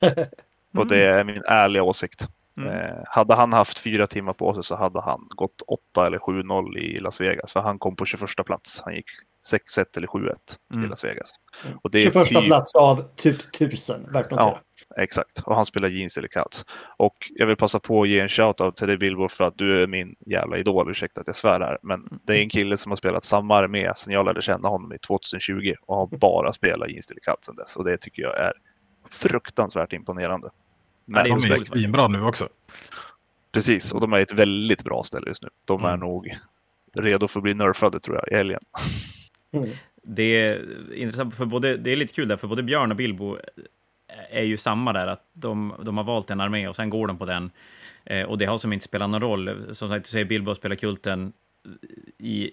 Och det är min ärliga åsikt. Mm. Eh, hade han haft fyra timmar på sig så hade han gått 8 eller 7-0 i Las Vegas. För han kom på 21 plats. Han gick 6-1 eller 7-1 Mm. i Las Vegas. Och det är 21 typ- plats av typ 1000, värt notera. Exakt, och han spelar jeans eller cats. Och jag vill passa på att ge en shoutout till dig Bilbo för att du är min jävla idol, ursäkta att jag svär här. Men det är en kille som har spelat samma armé sedan jag lärde känna honom i 2020 och har bara spelat jeans eller cats sedan dess. Och det tycker jag är fruktansvärt imponerande. Ja, det är Men- De är ju svinbra nu också. Precis, och de är ett väldigt bra ställe just nu. De är Mm. nog redo för att bli nerfade tror jag i helgen. Mm. Det är intressant, för både, det är lite kul där, för både Björn och Bilbo är ju samma där, att de, de har valt en armé och sen går de på den. Eh, och det har som inte spelat någon roll. Som sagt, du säger Bilbo spelar kulten i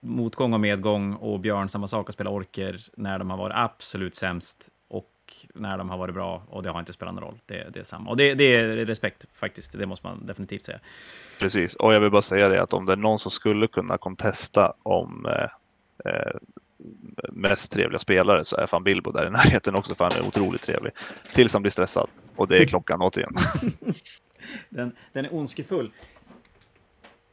motgång och medgång och Björn samma sak, att spela orker när de har varit absolut sämst när de har varit bra och det har inte spelat någon roll. Det, det är samma. Och det, det är respekt faktiskt, det måste man definitivt säga. Precis, och jag vill bara säga det att om det är någon som skulle kunna contesta om eh, eh, mest trevliga spelare så är fan Bilbo där i närheten också för han är otroligt trevlig. Tills han blir stressad. Och det är klockan återigen. Den, den är ondskefull.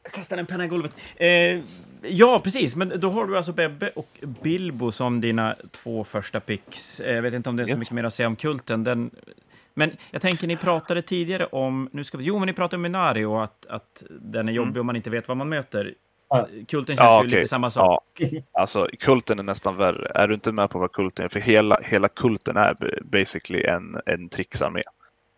Jag kastar en penna i golvet. Eh, ja, precis. Men då har du alltså Bebbe och Bilbo som dina två första picks. Eh, Jag vet inte om det är så mycket mer att säga om kulten. Den, men jag tänker, ni pratade tidigare om... Nu ska vi, jo, men ni pratade om Minari och att, att den är jobbig om man inte vet vad man möter. Kulten känns Ja, ju lite samma sak. Ja, alltså kulten är nästan värre. Är du inte med på vad kulten är? För hela, hela kulten är basically en, en tricksarmé.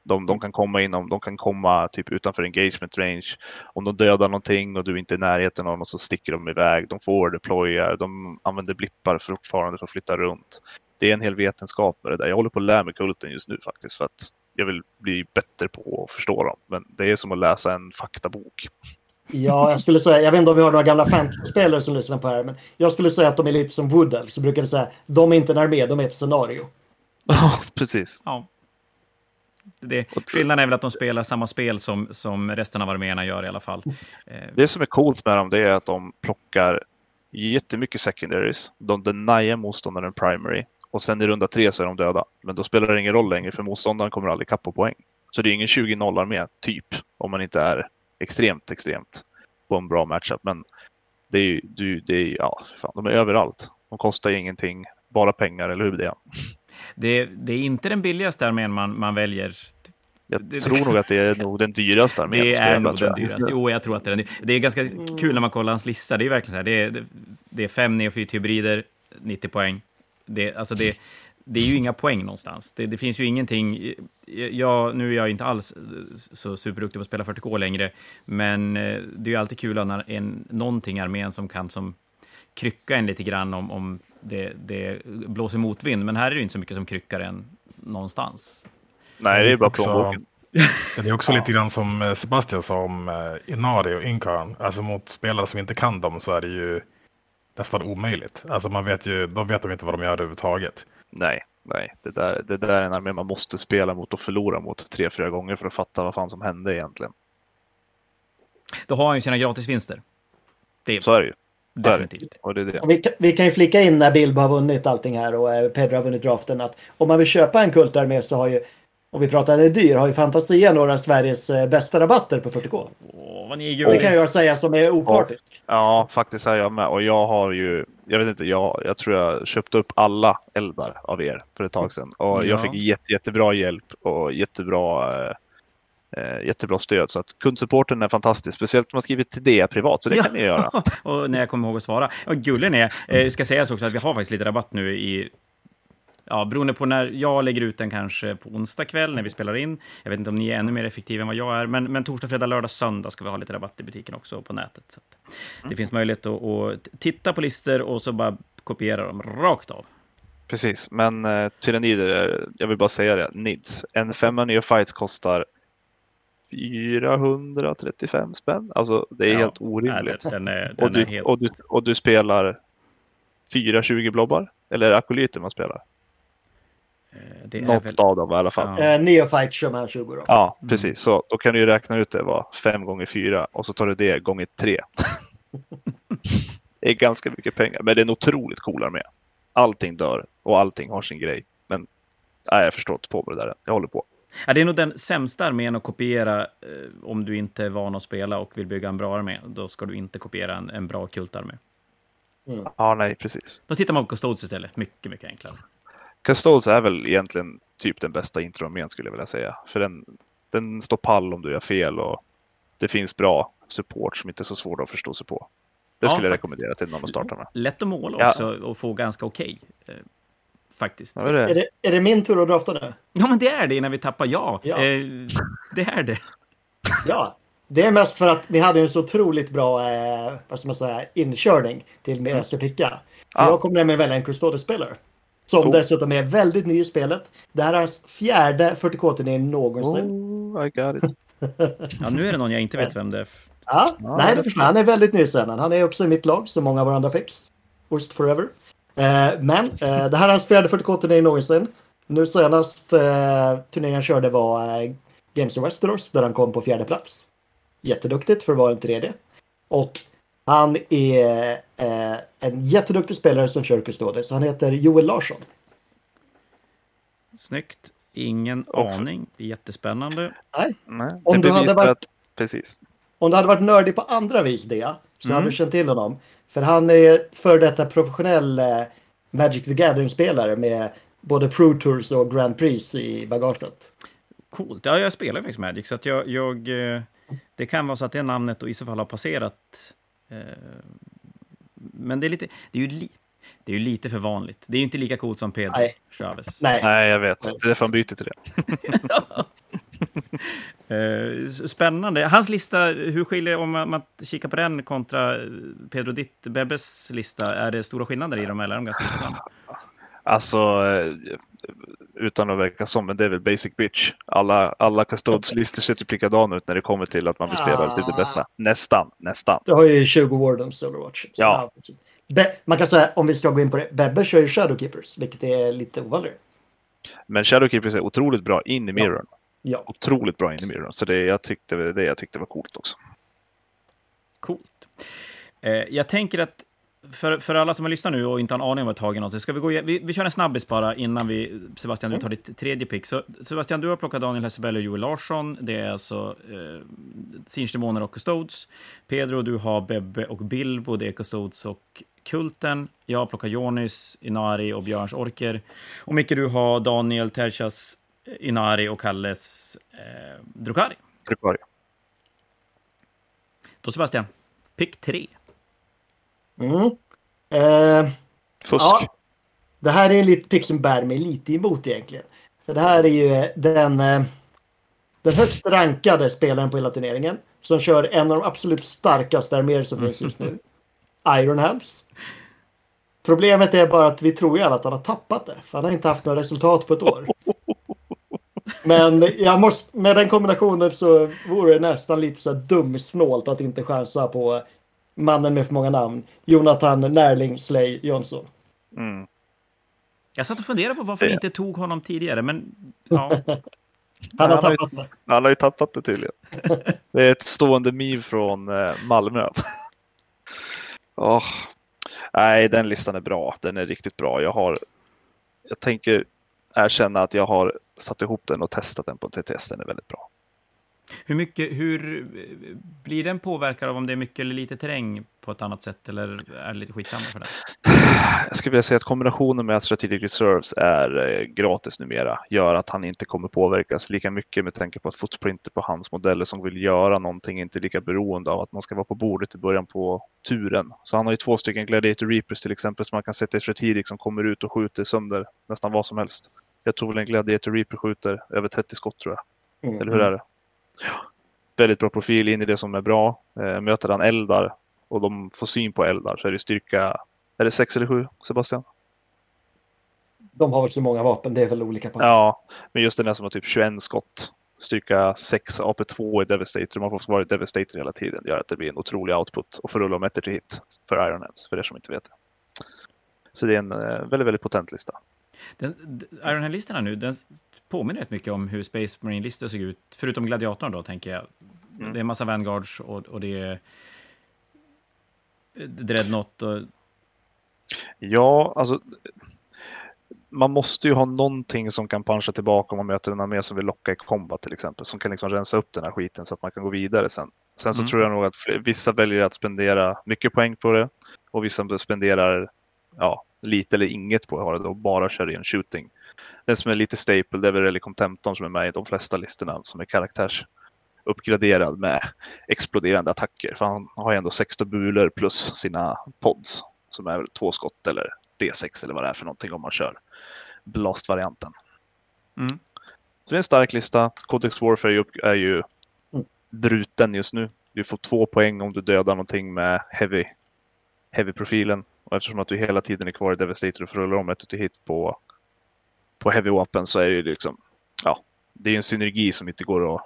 De, de kan komma inom, de kan komma typ utanför engagement range. Om de dödar någonting och du inte är i närheten av dem så sticker de iväg. De får deployar, de använder blippar fortfarande för att flytta runt. Det är en hel vetenskap med det där. Jag håller på att lära mig kulten just nu faktiskt för att jag vill bli bättre på att förstå dem. Men det är som att läsa en faktabok. Ja, jag skulle säga, jag vet inte om vi har några gamla fantasy-spelare som lyssnar på det här, men jag skulle säga att de är lite som Wood Elf, så brukar vi säga de är inte en armé, de är ett scenario. Ja, precis. Ja. Det, skillnaden är väl att de spelar samma spel som, som resten av arméerna gör i alla fall. Eh, Det som är coolt med dem det är att de plockar jättemycket secondaries. De deniar motståndaren primary och sen i runda tre så är de döda. Men då spelar det ingen roll längre för motståndaren kommer aldrig kapp på poäng. Så det är ingen 20-0 armé, typ, om man inte är extremt, extremt på en bra matchup. Men det är ju, det är, ja, fan, de är överallt. De kostar ingenting, bara pengar, eller hur det är. det, det är inte den billigaste armén man, man väljer. Jag Det- tror nog att det är nog den dyraste armén. Det är nog den dyraste. Jo, jag tror att det är den. Det är ganska kul när man kollar hans lista. Det är verkligen så här. Det är, det, det är fem neofyt hybrider, 90 poäng. Det, alltså det, det är ju inga poäng någonstans. Det, det finns ju ingenting... Jag, nu är jag inte alls så superduktig på att spela 40K längre, men eh, det är ju alltid kul när en, någonting i armén som kan som krycka en lite grann om, om det, det blåser motvind. Men här är det inte så mycket som kryckar en någonstans. Nej, det är bara Också- plånboken. Det är också lite grann som eh, Sebastian sa om eh, Inari och Inkarn. Alltså mot spelare som inte kan dem så är det ju nästan omöjligt. Alltså man vet ju, de vet de inte vad de gör överhuvudtaget. Nej, nej. Det där, det där är en armé man måste spela mot och förlora mot tre, fyra gånger för att fatta vad fan som hände egentligen. Då har han ju sina gratisvinster. Det är Så är det ju. Definitivt. Och det är det. Och vi, kan- vi kan ju flika in när Bilbo har vunnit allting här och eh, Pedro har vunnit draften att om man vill köpa en kultarmé så har ju, om vi pratar är dyr, har ju Fantasia några av Sveriges eh, bästa rabatter på 40K. Åh, vad ni är Det kan jag säga som är opartisk. Ja, faktiskt är jag med. Och jag har ju, jag vet inte, jag, jag tror jag köpte upp alla eldar av er för ett tag sedan. Och Ja. jag fick jätte, jättebra hjälp och jättebra, eh, eh, jättebra stöd. Så att kundsupporten är fantastisk. Speciellt om man skriver till det privat, så det Ja. kan ni göra. och när jag kommer ihåg att svara. Och gullig ni är. Eh, ska sägas också att vi har faktiskt lite rabatt nu i... Ja, beroende på när jag lägger ut den kanske på onsdag kväll när vi spelar in. Jag vet inte om ni är ännu mer effektiva än vad jag är, men, men torsdag, fredag, lördag, söndag ska vi ha lite rabatt i butiken också och på nätet. Så att det finns möjlighet att, att titta på listor och så bara kopiera dem rakt av. Precis, men eh, tyrannider, jag vill bara säga det, NIDS. En femma nya fights kostar 435 spänn. Alltså det är Ja, helt orimligt. den, är, och, den är du, helt... och, du, och du spelar 420 blobbar? Eller är det akolyter man spelar? Eh, det är Något väl, av dem i alla fall. Ja. Eh, Neophyte kör man 20 då. Ja, Mm. precis. Så då kan du ju räkna ut det var 5 gånger 4 och så tar du det gånger 3. det är ganska mycket pengar, men det är en otroligt cool armé. Allting dör och allting har sin grej. Men nej, jag förstår inte på med det där. Jag håller på. Ja, det är nog den sämsta armén att kopiera eh, om du inte är van att spela och vill bygga en bra armé. Då ska du inte kopiera en, en bra kultarmé. Ja, nej, precis. Då tittar man på Custodes istället. Mycket, mycket enklare. Custodes är väl egentligen typ den bästa introarmén skulle jag vilja säga. För den, den står pall om du gör fel och det finns bra support som inte är så svår att förstå sig på. Det Ja, skulle jag faktiskt. rekommendera till någon att starta med. Lätt att måla Ja. också och få ganska okej. eh, faktiskt. Ja, Ja, det är Är, det. är det min tur att drafta nu? men det är det innan vi tappar ja. Ja. Eh, det är det. Ja. Det är mest för att ni hade en så otroligt bra eh, vad ska man säga, inkörning till Mm. med jag ska picka. För Ja. Jag kommer nämligen välja en Custodes-spelare. Som Cool. dessutom är väldigt ny i spelet. Det här är hans fjärde 40K-turnering någonsin. Oh, I got it. Ja, nu är det någon jag inte vet vem det är. Ja, Ja, nej, det förstår jag. Han är väldigt ny i scenen. Han är också i mitt lag, som många av våra andra picks. Ost forever. Eh, men eh, det här är hans fjärde 40K-turnering någonsin. Nu senast eh, turneringen han körde var eh, Games of Westeros, där han kom på fjärde plats. Jätteduktigt för att vara en tredje. Och han är eh, en jätteduktig spelare som kör Custodes. Han heter Joel Larsson. Snyggt. Ingen Och- aning. Jättespännande. Nej. Nej, Om du hade varit- att- Precis. Om du hade varit nördig på andra vis det, så Mm. hade du känt till honom. För han är för detta professionell eh, Magic the Gathering-spelare med både Pro Tours och Grand Prix i bagaget. Coolt. Ja, jag spelar faktiskt Magic, så att jag, jag... eh, Det kan vara så att det namnet och i så fall har passerat. eh, Men det är lite... Det är ju, li, det är ju lite för vanligt. Det är ju inte lika coolt som Pedro Nej. Chavez. Nej, Nej, jag vet. Det är därför han byter till det. Eh, Spännande. Hans lista, hur skiljer om man, man kikar på den kontra Pedro ditt, Bebbes lista? Är det stora skillnader i dem eller är de ganska likadana? Alltså, eh, utan att verka som, men det är väl basic bitch. Alla, alla Custodes-listor ser typ likadana ut när det kommer till att man vill spela till det bästa. Nästan, nästan. du har ju 20 Wardens Overwatch. Så Ja. Be- man kan säga, om vi ska gå in på det, Bebbe kör ju Shadowkeepers, vilket är lite ovanligare. Men Shadowkeepers är otroligt bra in i mirrorn. Ja. Otroligt bra in i mirrorn. Så det, jag tyckte, det jag tyckte var coolt också. Coolt. Eh, jag tänker att för, för alla som har lyssnat nu och inte har en aning om vad något, så ska vi gå vi, vi kör en snabbis bara innan vi, Sebastian, du tar ditt tredje pick. Så Sebastian, du har plockat Daniel Hesselberg och Joel Larsson. Det är alltså eh, Sinch-demoner och Custodes. Pedro, du har Bebbe och Bilbo, det är Custodes och Kulten. Jag har plockat Jonis, Inari och Björns Orker. Och Micke, du har Daniel Terchas, Inari och Kalles eh, Drukari. Drukari. Då Sebastian, pick tre. Mm. Eh, Fusk. Ja. Det här är en liten pick som bär mig lite emot egentligen. För det här är ju den, eh, den högst rankade spelaren på hela turneringen. Som kör en av de absolut starkaste arméer som finns just nu. Iron Hands. Problemet är bara att vi tror ju alla att han har tappat det. För han har inte haft några resultat på ett år. Men jag måste, med den kombinationen så vore det nästan lite så dumsnålt att inte chansa på mannen med för många namn. Jonathan Närling Slay Jonsson. Mm. Jag satt och funderade på varför vi inte tog honom tidigare, men ja. Han har Han har ju-. Han har ju tappat det tydligen. Det är ett stående meme från eh, Malmö. Åh. Nej, den listan är bra. Den är riktigt bra. Jag har. Jag tänker erkänna att jag har satt ihop den och testat den på TTS. Den är väldigt bra. Hur mycket, hur blir den påverkad av om det är mycket eller lite terräng på ett annat sätt, eller är det lite skitsamma för den? Jag skulle vilja säga att kombinationen med att Strategic Reserves är eh, gratis numera gör att han inte kommer påverkas lika mycket med tanke på att footprintet på hans modeller som vill göra någonting inte är lika beroende av att man ska vara på bordet i början på turen. Så han har ju två stycken Gladiator Reapers till exempel som man kan sätta i Strategic som kommer ut och skjuter sönder nästan vad som helst. Jag tror väl en Gladiator Reaper skjuter över 30 skott tror jag. Mm. Eller hur är det? Väldigt bra profil in i det som är bra. Eh, möter han eldar och de får syn på eldar så är det styrka, är det 6 eller 7 Sebastian? De har väl så många vapen, det är väl olika på. Ja, men just den där som har typ 21 skott. Styrka 6 AP2 i Devastator. Man får vara i Devastator hela tiden. gör att det blir en otrolig output och får rulla om ettor till hit för Ironheads, för er som inte vet det. Så det är en eh, väldigt, väldigt potent lista. Den, Ironhead-listorna nu, den påminner rätt mycket om hur Space Marine-listor såg ut, förutom Gladiatorn då, tänker jag. Mm. Det är en massa Vanguards och, och det är eh, Dreadnought och... Ja, alltså. Man måste ju ha någonting som kan puncha tillbaka om man möter en armé som vill locka i combat till exempel. Som kan liksom rensa upp den här skiten så att man kan gå vidare sen. Sen så Mm. tror jag nog att vissa väljer att spendera mycket poäng på det. Och vissa spenderar ja, lite eller inget på att ha det och bara kör in shooting. Den som är lite staple det är väl Relicom 15 som är med i de flesta listorna som är karaktärsuppgraderad med exploderande attacker. För han har ju ändå 16 bulor plus sina pods som är väl två skott eller D6 eller vad det är för någonting om man kör Blast-varianten. Mm. Så det är en stark lista. Codex Warfare är ju, bruten just nu. Du får två poäng om du dödar någonting med heavy, heavy-profilen. Och eftersom att du hela tiden är kvar i Devastator och får rulla om ett till hit på, på heavy vapen så är det ju liksom, ja, det är en synergi som inte går att,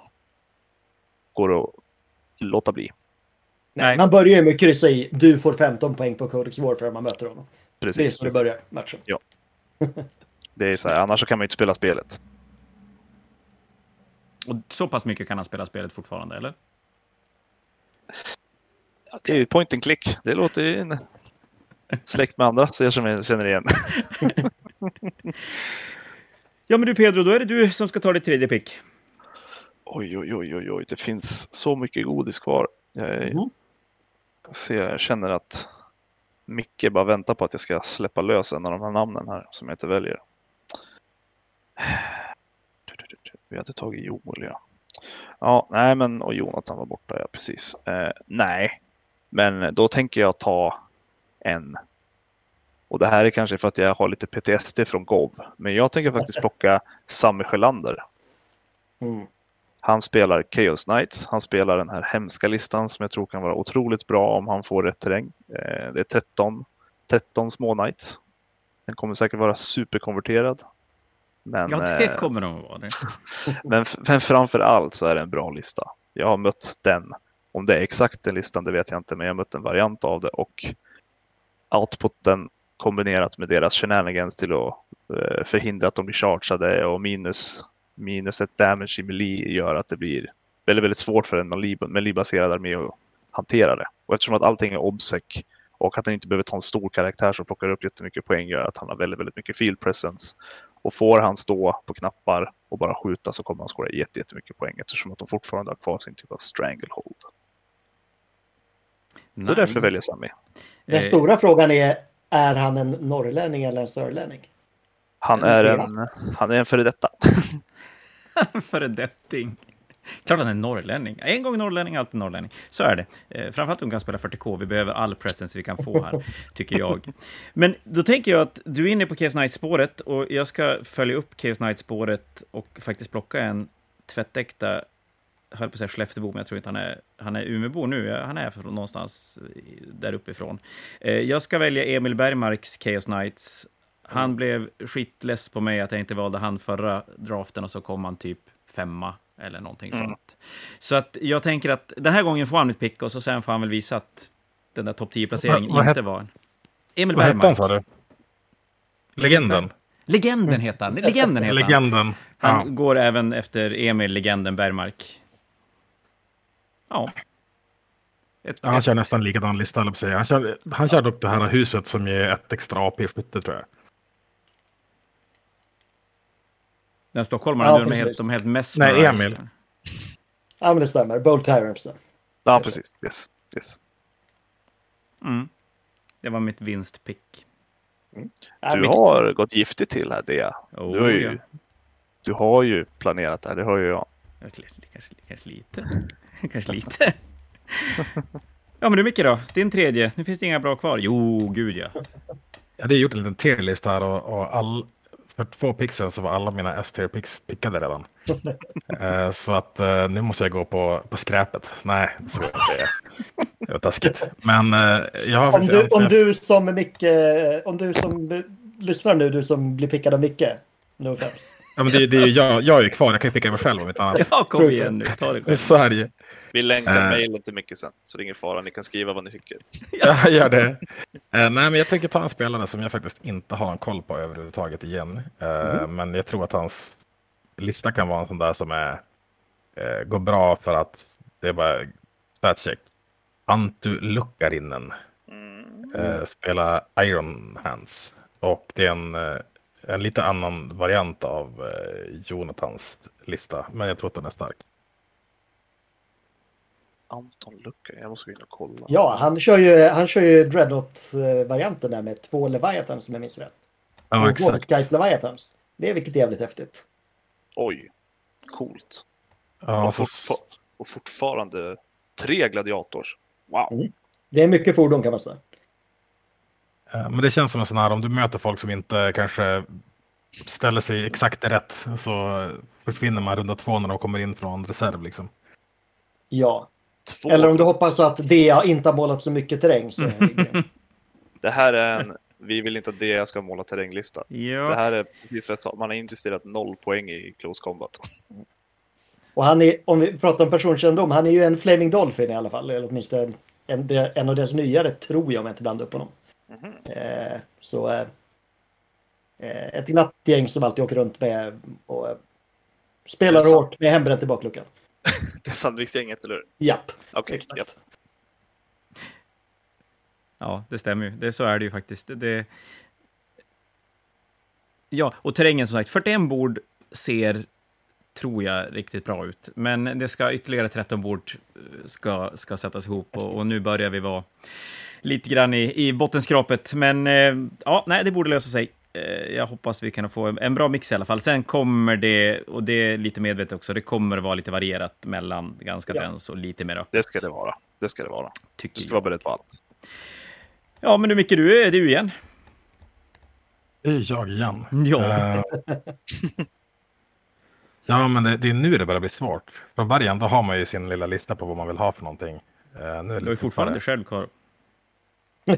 går att låta bli. Nej. Man börjar ju med att kryssa i du får 15 poäng på Codex Warfare om man möter honom. Det är Precis. så det börjar matchen. Det är så här, annars så kan man ju inte spela spelet. Och så pass mycket kan han spela spelet fortfarande, eller? Det är ju point and click. Det låter ju släkt med andra, så jag som känner igen. Ja, men du Pedro, då är det du som ska ta ditt tredje pick. Oj, oj, oj, oj, oj, det finns så mycket godis kvar. Jag, är- Mhm. ser, jag känner att Micke bara väntar på att jag ska släppa lös en av de här namnen här som jag inte väljer. Vi hade tagit Joel, ja. Ja, nej, men och Jonathan var borta, ja precis. Eh, nej, men då tänker jag ta en. Och det här är kanske för att jag har lite PTSD från GOV. Men jag tänker faktiskt plocka Sami Sjölander. Mm. Han spelar Chaos Knights. Han spelar den här hemska listan som jag tror kan vara otroligt bra om han får rätt terräng. Eh, Det är 13, 13 små Knights. Den kommer säkert vara superkonverterad. Men, Ja, det eh, kommer de att vara. Det. men, men framför allt så är det en bra lista. Jag har mött den. Om det är exakt den listan, det vet jag inte, men jag har mött en variant av det och outputen kombinerat med deras shenanigans till att eh, förhindra att de blir chargeade och minus, minus ett damage i melee gör att det blir väldigt, väldigt svårt för en melee-baserad armé att hantera det. Och eftersom att allting är obsec och att han inte behöver ta en stor karaktär som plockar upp jättemycket poäng gör att han har väldigt, väldigt mycket field presence. Och får han stå på knappar och bara skjuta så kommer han skåra jättemycket poäng eftersom att de fortfarande har kvar sin typ av stranglehold. Så därför väljer Sami. Den Eh, stora frågan är, är han en norrlänning eller en sörlänning? Han är en, han är en före detta. Föredetting. Klart han är norrlänning. En gång norrlänning, alltid norrlänning. Så är det. Eh, framförallt om kan spela 40K. Vi behöver all presence vi kan få här, tycker jag. Men då tänker jag att du är inne på Chaos Knight-spåret och jag ska följa upp Chaos Knight-spåret och faktiskt plocka en tvättäkta höll på att säga Skelleftebo, men jag tror inte han är, han är Umeåbo nu. Han är från någonstans där uppifrån. Eh, jag ska välja Emil Bergmarks Chaos Knights. Han blev skitless på mig att jag inte valde han förra draften och så kom han typ femma eller någonting mm. sånt. Så att jag tänker att den här gången får han mitt pick och så sen får han väl visa att den där topp 10-placeringen inte var en. Emil Vad Bergmark. Vad hette han sa du? Legenden? Legenden heter han. Legenden heter Legenden. Han ja. går även efter Emil Legenden Bergmark. Ja. Ett, ja han kör nästan likadan lista, på sig. Han kör, han kör dock det här huset som ger ett extra AP-skytte, tror jag. Den stockholmaren, ja, är helt, de är helt mest... Nej, Emil. Ja, men det stämmer. Bold Tyrants. Ja, precis. Yes. yes. Mm. Det var mitt vinstpick. Mm. Du har gått giftigt till här, Dea. Oh, du, har ju, ja. du har ju planerat det här, det har ju jag. Kanske, kanske lite. kanske lite. ja, men du Micke då? Din tredje. Nu finns det inga bra kvar. Jo, gud ja. Jag hade gjort en liten tierlist här och, och all, för två pixel så var alla mina S-tier-pix pickade redan. uh, så att uh, nu måste jag gå på, på skräpet. Nej, så jag säga. Det var taskigt. Men uh, jag har om du, om du som Micke, om du som lyssnar nu, du som blir pickad av Micke. No offense. Ja, men det, det, jag, jag är ju kvar, jag kan ju picka mig själv om inte annat. Ja, kom igen nu, ta det själv. Är ju. Vi länkar uh, mejlen till Micke sen, så det är ingen fara. Ni kan skriva vad ni tycker. ja, gör det. Uh, nej, men jag tänker ta en spelare som jag faktiskt inte har en koll på överhuvudtaget igen. Uh, mm. Men jag tror att hans lista kan vara en sån där som är, uh, går bra för att det är bara statscheck. Antu Lukkarinen mm. spelar Iron Hands. Och det är en, en lite annan variant av Jonathans lista. Men jag tror att den är stark. Anton Lucka, jag måste gå in och kolla. Ja, han kör ju, han kör ju Dreadnought-varianten där med två Leviathans som jag minns rätt. Ja, exakt. Guys Leviathans. Det är vilket jävligt häftigt. Oj, coolt. Ja, och, fortfar och fortfarande tre gladiators. Wow. Mm. Det är mycket fordon kan man säga. Men det känns som en sån här, om du möter folk som inte kanske ställer sig exakt rätt så försvinner man runda två när de kommer in från reserv liksom. Ja, Två Eller om du hoppas att DA inte har målat så mycket terräng. Så det här är en vi vill inte att DA ska måla terränglista. Ja. Det här är precis för att man har investerat noll poäng i close combat. Och han är, om vi pratar om personkännedom, han är ju en Flaming Dolphin i alla fall. Eller åtminstone en, en av deras nyare, tror jag, om jag inte blandar upp honom. Mm så eh, ett glatt gäng som alltid åker runt med och eh, spelar hårt med hembränt i bakluckan. det är Sandviksgänget, eller hur? Japp. Okay, japp. Ja, det stämmer ju. Det, så är det ju faktiskt. Det... Ja, och terrängen som sagt, 41 bord ser, tror jag, riktigt bra ut. Men det ska ytterligare 13 bord ska, ska sättas ihop och, och nu börjar vi vara lite grann i, i bottenskrapet. Men eh, ja, nej, det borde lösa sig. Eh, jag hoppas vi kan få en bra mix i alla fall. Sen kommer det, och det är lite medvetet också, det kommer att vara lite varierat mellan ganska ja. dens och lite mer öppet. Det ska det vara. Det ska det vara. Tycker du ska jag. vara beredd på allt. Ja, men du Micke, du är du igen. Det är jag igen. Ja. Uh, ja, men det, det, är nu det börjar bli svårt. Från början då har man ju sin lilla lista på vad man vill ha för någonting. Uh, nu är du har ju fortfarande själv kvar.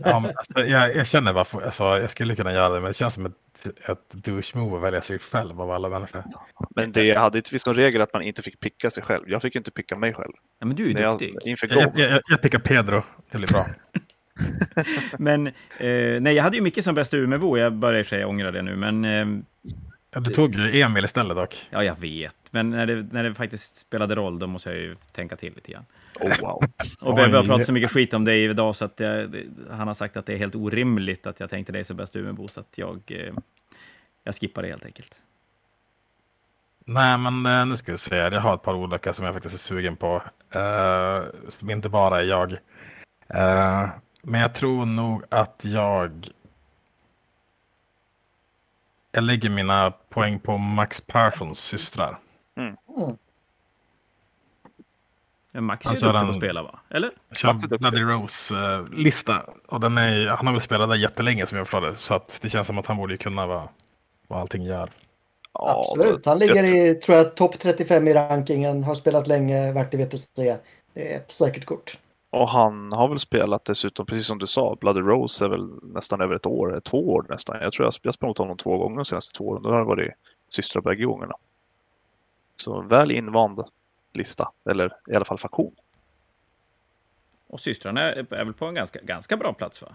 Ja, men alltså, jag, jag, känner varför, alltså, jag skulle kunna göra det, men det känns som ett, ett douche-move att välja sig själv av alla människor. Men det hade inte vi som regel att man inte fick picka sig själv. Jag fick inte picka mig själv. Ja, men du är duktig. Jag, inför jag, jag, jag, jag pickar Pedro, det blir bra. men eh, nej, jag hade ju mycket som bästa Umeåbo. Jag börjar i och för sig ångra det nu, men... Eh, ja, du tog ju Emil istället dock. Ja, jag vet. Men när det, när det faktiskt spelade roll, då måste jag ju tänka till lite grann. Oh, wow. och vi har pratat så mycket skit om dig idag, så att jag, han har sagt att det är helt orimligt att jag tänkte dig som bäst Umeåbo, så att jag, eh, jag skippar det helt enkelt. Nej, men eh, nu ska vi se. Jag har ett par olika som jag faktiskt är sugen på. Uh, som inte bara är jag. Uh, men jag tror nog att jag... Jag lägger mina poäng på Max Perssons systrar. Mm. Ja, Max är Alltså, duktig på att spela, va? Eller? Kör. Bloody Rose-lista. Och den är, han har väl spelat där jättelänge som jag förstår det. Så att det känns som att han borde kunna vad, vad allting gör. Ja, Absolut. Han ligger i, tror jag, topp 35 i rankingen. Har spelat länge, varit i VTC. Det är ett säkert kort. Och han har väl spelat dessutom, precis som du sa, Bloody Rose är väl nästan över ett år, två år nästan. Jag tror jag jag har spelat mot honom två gånger de senaste två åren. Då har det varit systrar bägge gångerna. Så väl invand lista, eller i alla fall faktion. Och systrarna är, väl på en ganska, ganska bra plats, va?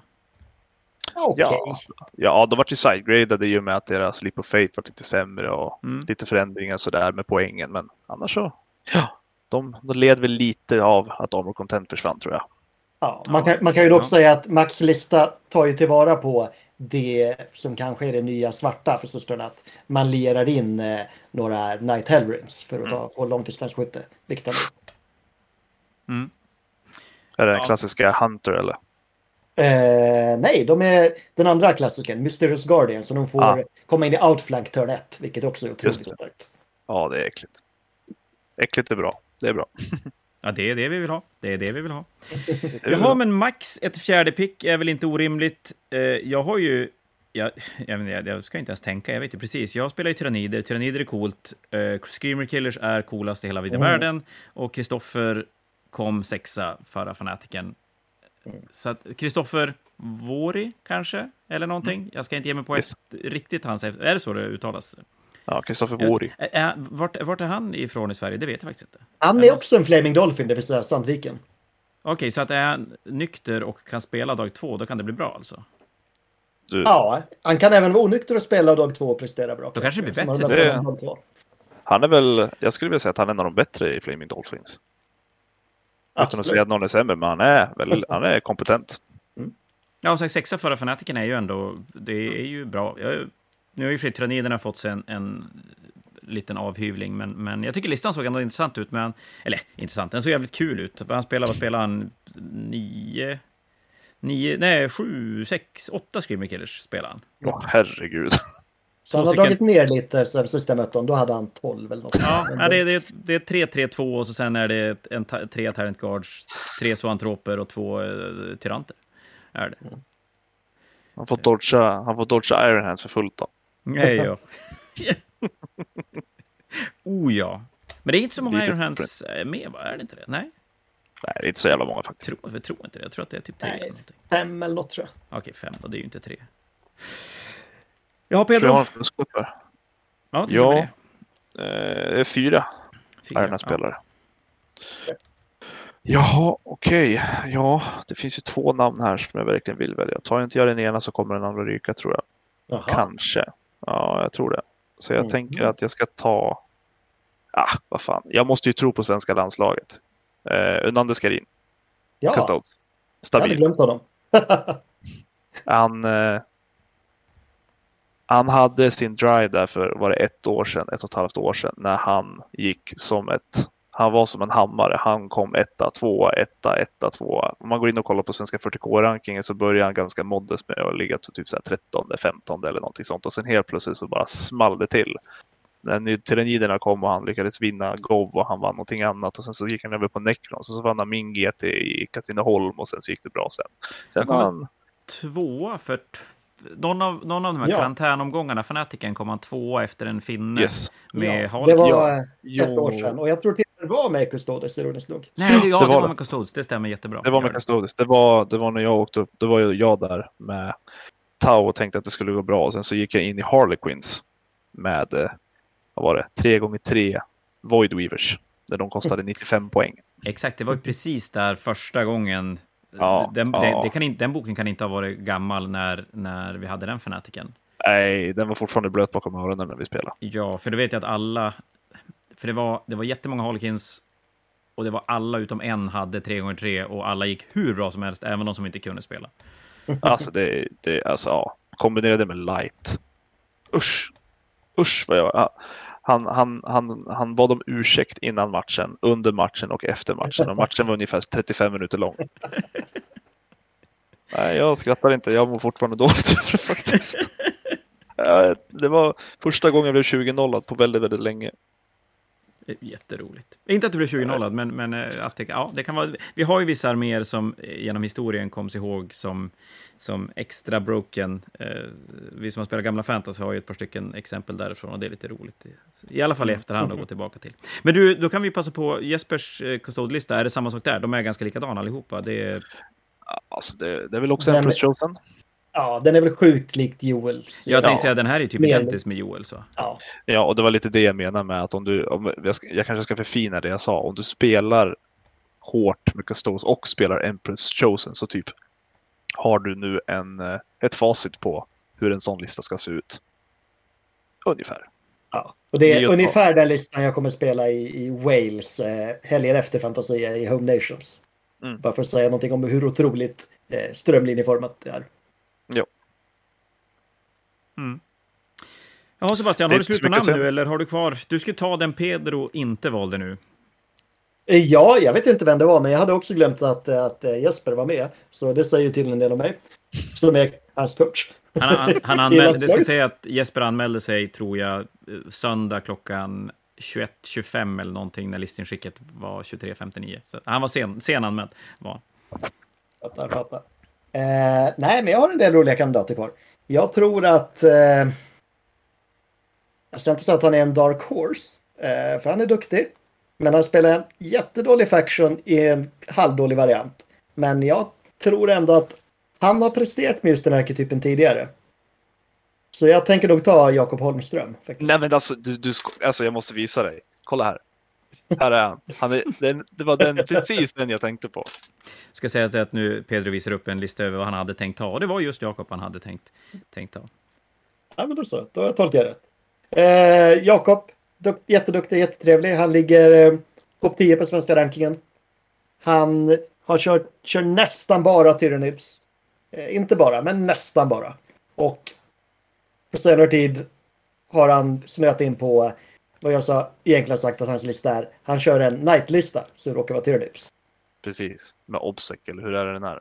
Okej. Ja, ja, de vart ju sidegradade i och med att deras Leap of Fate var lite sämre och Mm. lite förändringar sådär med poängen. Men annars så, ja, de, de led väl lite av att Armor Content försvann tror jag. Ja, man, kan, man kan ju dock Ja. säga att Max lista tar ju tillvara på det som kanske är det nya svarta för systrarna. Att man lierar in eh, några Night Hellrings för att ta, få långdistansskytte. Vilket han Mm. Är det den Ja. klassiska Hunter eller? eh, Nej, de är den andra klassikern, Mysterious Guardian, så de får Ah. komma in i Outflank turn 1, vilket också är otroligt starkt. Ja, det är äckligt. Äckligt är bra. Det är bra. Ja, det är det vi vill ha. Det är det vi vill ha. Jaha, men max ett fjärde pick är väl inte orimligt. Eh, jag har ju... Jag, jag, inte, jag ska inte ens tänka, jag vet ju precis. Jag spelar ju tyrannider, tyrannider är coolt. Eh, Screamer Killers är coolast i hela vida Mm. världen. Och Kristoffer kom sexa förra fanatiken. Så att Kristoffer Vori kanske, eller någonting. Mm. Jag ska inte ge mig på ett riktigt hans... Är det så det uttalas? Ja, Kristoffer Vori. Ä- ä- vart, vart är han ifrån i Sverige? Det vet jag faktiskt inte. Han är också en Flaming Dolphin, det vill säga Sandviken. Okej, så att är han nykter och kan spela dag två, då kan det bli bra alltså? Du, Ja, han kan även vara onykter och spela dag två och prestera bra. Då kanske det blir bättre. Det-. Han är väl, jag skulle vilja säga att han är en av de bättre i Flaming Dolphins. Utan att Absolut. säga att någon är sämre, men han är, väl, han är kompetent. Ja, och sen sexa förra fanatiken är ju ändå, det är ju bra. Jag, nu har ju tyranniderna fått sig en, en liten avhyvling, men, men jag tycker listan såg ändå intressant ut. Men, eller intressant, den såg jävligt kul ut. Han spelar, vad spelar han? Nio? Nio, nej, sju, sex, åtta Screamer Killers spelar han. Åh, herregud. Så han har stycken- dragit ner lite sen sista möten. Då hade han 12 eller något. Ja, ja, det, det, det är 3-3-2 och så sen är det en, tre Tyrant Guards, tre Zoantroper och två uh, Tyranter. Är det. Han får dodga, han får dodga Iron Hands för fullt då. Nej, ja. oh ja. Men det är inte så många Iron Hands eh, med, va? Är det inte det? Nej, Nej, det är inte så jävla många faktiskt. tror, jag tror inte det. Jag tror att det är typ tre Nej. eller. Fem eller något tror jag. Okej, fem då. Det är ju inte tre. Ja, Tror jag Pedro. har en fuskgrupp Ja, det Ja. ja. det. Eh, är fyra Fyra. Iron Hands-spelare. Jaha, okej. Ja, det finns ju två namn här som jag verkligen vill välja. Tar jag inte jag den ena så kommer den andra ryka tror jag. Jaha. Kanske. Ja, jag tror det. Så jag Mm. tänker att jag ska ta... Ah, vad fan. Jag måste ju tro på svenska landslaget. Eh, Unander Skarin. Ja, Custodes. jag hade Stabil. glömt honom. Han, eh, han hade sin drive där för var det ett år sedan, ett och ett halvt år sedan, när han gick som ett han var som en hammare. Han kom etta, tvåa, etta, etta, tvåa. Om man går in och kollar på svenska 40K-rankingen så börjar han ganska modest med att ligga på typ så här 13, 15 eller någonting sånt. Och sen helt plötsligt så bara small det till. När tyranniderna kom och han lyckades vinna Gov och han vann någonting annat. Och sen så gick han över på Necron. Så, så vann han min GT i Katrineholm och sen så gick det bra sen. Sen kom han Tvåa för... Någon av, någon av de här Ja. karantänomgångarna, fanatiken, kom han tvåa efter en finne Yes. med ja, Hulk. det var Ja. ett år sedan. Och jag tror det var med Custodes, ironiskt nog. Nej, det, ja, det det var var det. med Custodes. Det stämmer jättebra. Det var med Custodes. Det var, det var när jag åkte upp. Det var ju jag där med Tau och tänkte att det skulle gå bra. Och sen så gick jag in i Harlequins med, eh, vad var det, 3 gånger 3 Void Weavers. Där de kostade 95 poäng. Exakt, det var ju precis där första gången. Ja, den, ja. Det, det kan inte, den boken kan inte ha varit gammal när, när vi hade den fanatiken. Nej, den var fortfarande blöt bakom öronen när vi spelade. Ja, för du vet jag att alla... För det var, det var jättemånga Harlequins och det var alla utom en hade 3x3 och alla gick hur bra som helst, även de som inte kunde spela. Alltså, det, det, alltså ja. Kombinerade med light. Usch. Usch vad jag... Ja. Han, han, han, han bad om ursäkt innan matchen, under matchen och efter matchen. Och matchen var ungefär 35 minuter lång. Nej, jag skrattar inte. Jag mår fortfarande dåligt det faktiskt. Det var första gången jag blev 20-0 på väldigt, väldigt länge. Jätteroligt. Inte att det blev 20 men, men eh, att det, ja, det kan vara... Vi har ju vissa arméer som eh, genom historien koms ihåg som, som extra broken. Eh, vi som har spelat gamla fantasy har ju ett par stycken exempel därifrån och det är lite roligt. I alla fall i efterhand att gå tillbaka till. Men du, då kan vi passa på Jespers kustodlista. Är det samma sak där? De är ganska likadana allihopa. Det är... Alltså det, det är väl också plus chosen. Ja, den är väl sjukt likt Joels. Jag tänkte säga den här är typ identisk med Joel. Så. Ja. ja, och det var lite det jag menar med att om du, om, jag, ska, jag kanske ska förfina det jag sa, om du spelar hårt med Custodes och spelar Empress Chosen så typ har du nu en, eh, ett facit på hur en sån lista ska se ut. Ungefär. Ja, och det är Just ungefär den listan jag kommer spela i, i Wales eh, helgen efter Fantasia i Home Nations. Mm. Bara för att säga någonting om hur otroligt eh, strömlinjeformat det är. Jo. Mm. Ja, Sebastian, har du slut på namn nu eller har du kvar? Du skulle ta den Pedro inte valde nu. Eh, ja, jag vet inte vem det var, men jag hade också glömt att, att eh, Jesper var med. Så det säger tydligen en del om mig. Som är hans coach. Han, han, han anmälde, det ska säga att Jesper anmälde sig, tror jag, eh, söndag klockan 21.25 eller någonting när listinskicket var 23.59. Så han var sen, sen anmäld. Var. Fattar, fattar. Eh, nej, men jag har en del roliga kandidater kvar. Jag tror att... Eh, jag ska inte säga att han är en dark horse, eh, för han är duktig. Men han spelar en jättedålig faction i en halvdålig variant. Men jag tror ändå att han har presterat med just den här arketypen tidigare. Så jag tänker nog ta Jakob Holmström. Faktiskt. Nej men alltså, du, du, alltså jag måste visa dig. Kolla här. Här är han. han är, den, det var den, precis den jag tänkte på. Jag ska säga att nu Pedro visar upp en lista över vad han hade tänkt ta. Och det var just Jakob han hade tänkt, tänkt ta. Ja, men då så. Då har jag tolkat rätt. Eh, Jakob, jätteduktig, jättetrevlig. Han ligger eh, topp 10 på svenska rankingen. Han har kört, kör nästan bara Tyranids. Eh, inte bara, men nästan bara. Och på senare tid har han snöat in på vad jag sa, egentligen sagt att hans lista är. Han kör en night-lista så det råkar vara Tyranids. Precis, med Obsec, eller hur är det den här?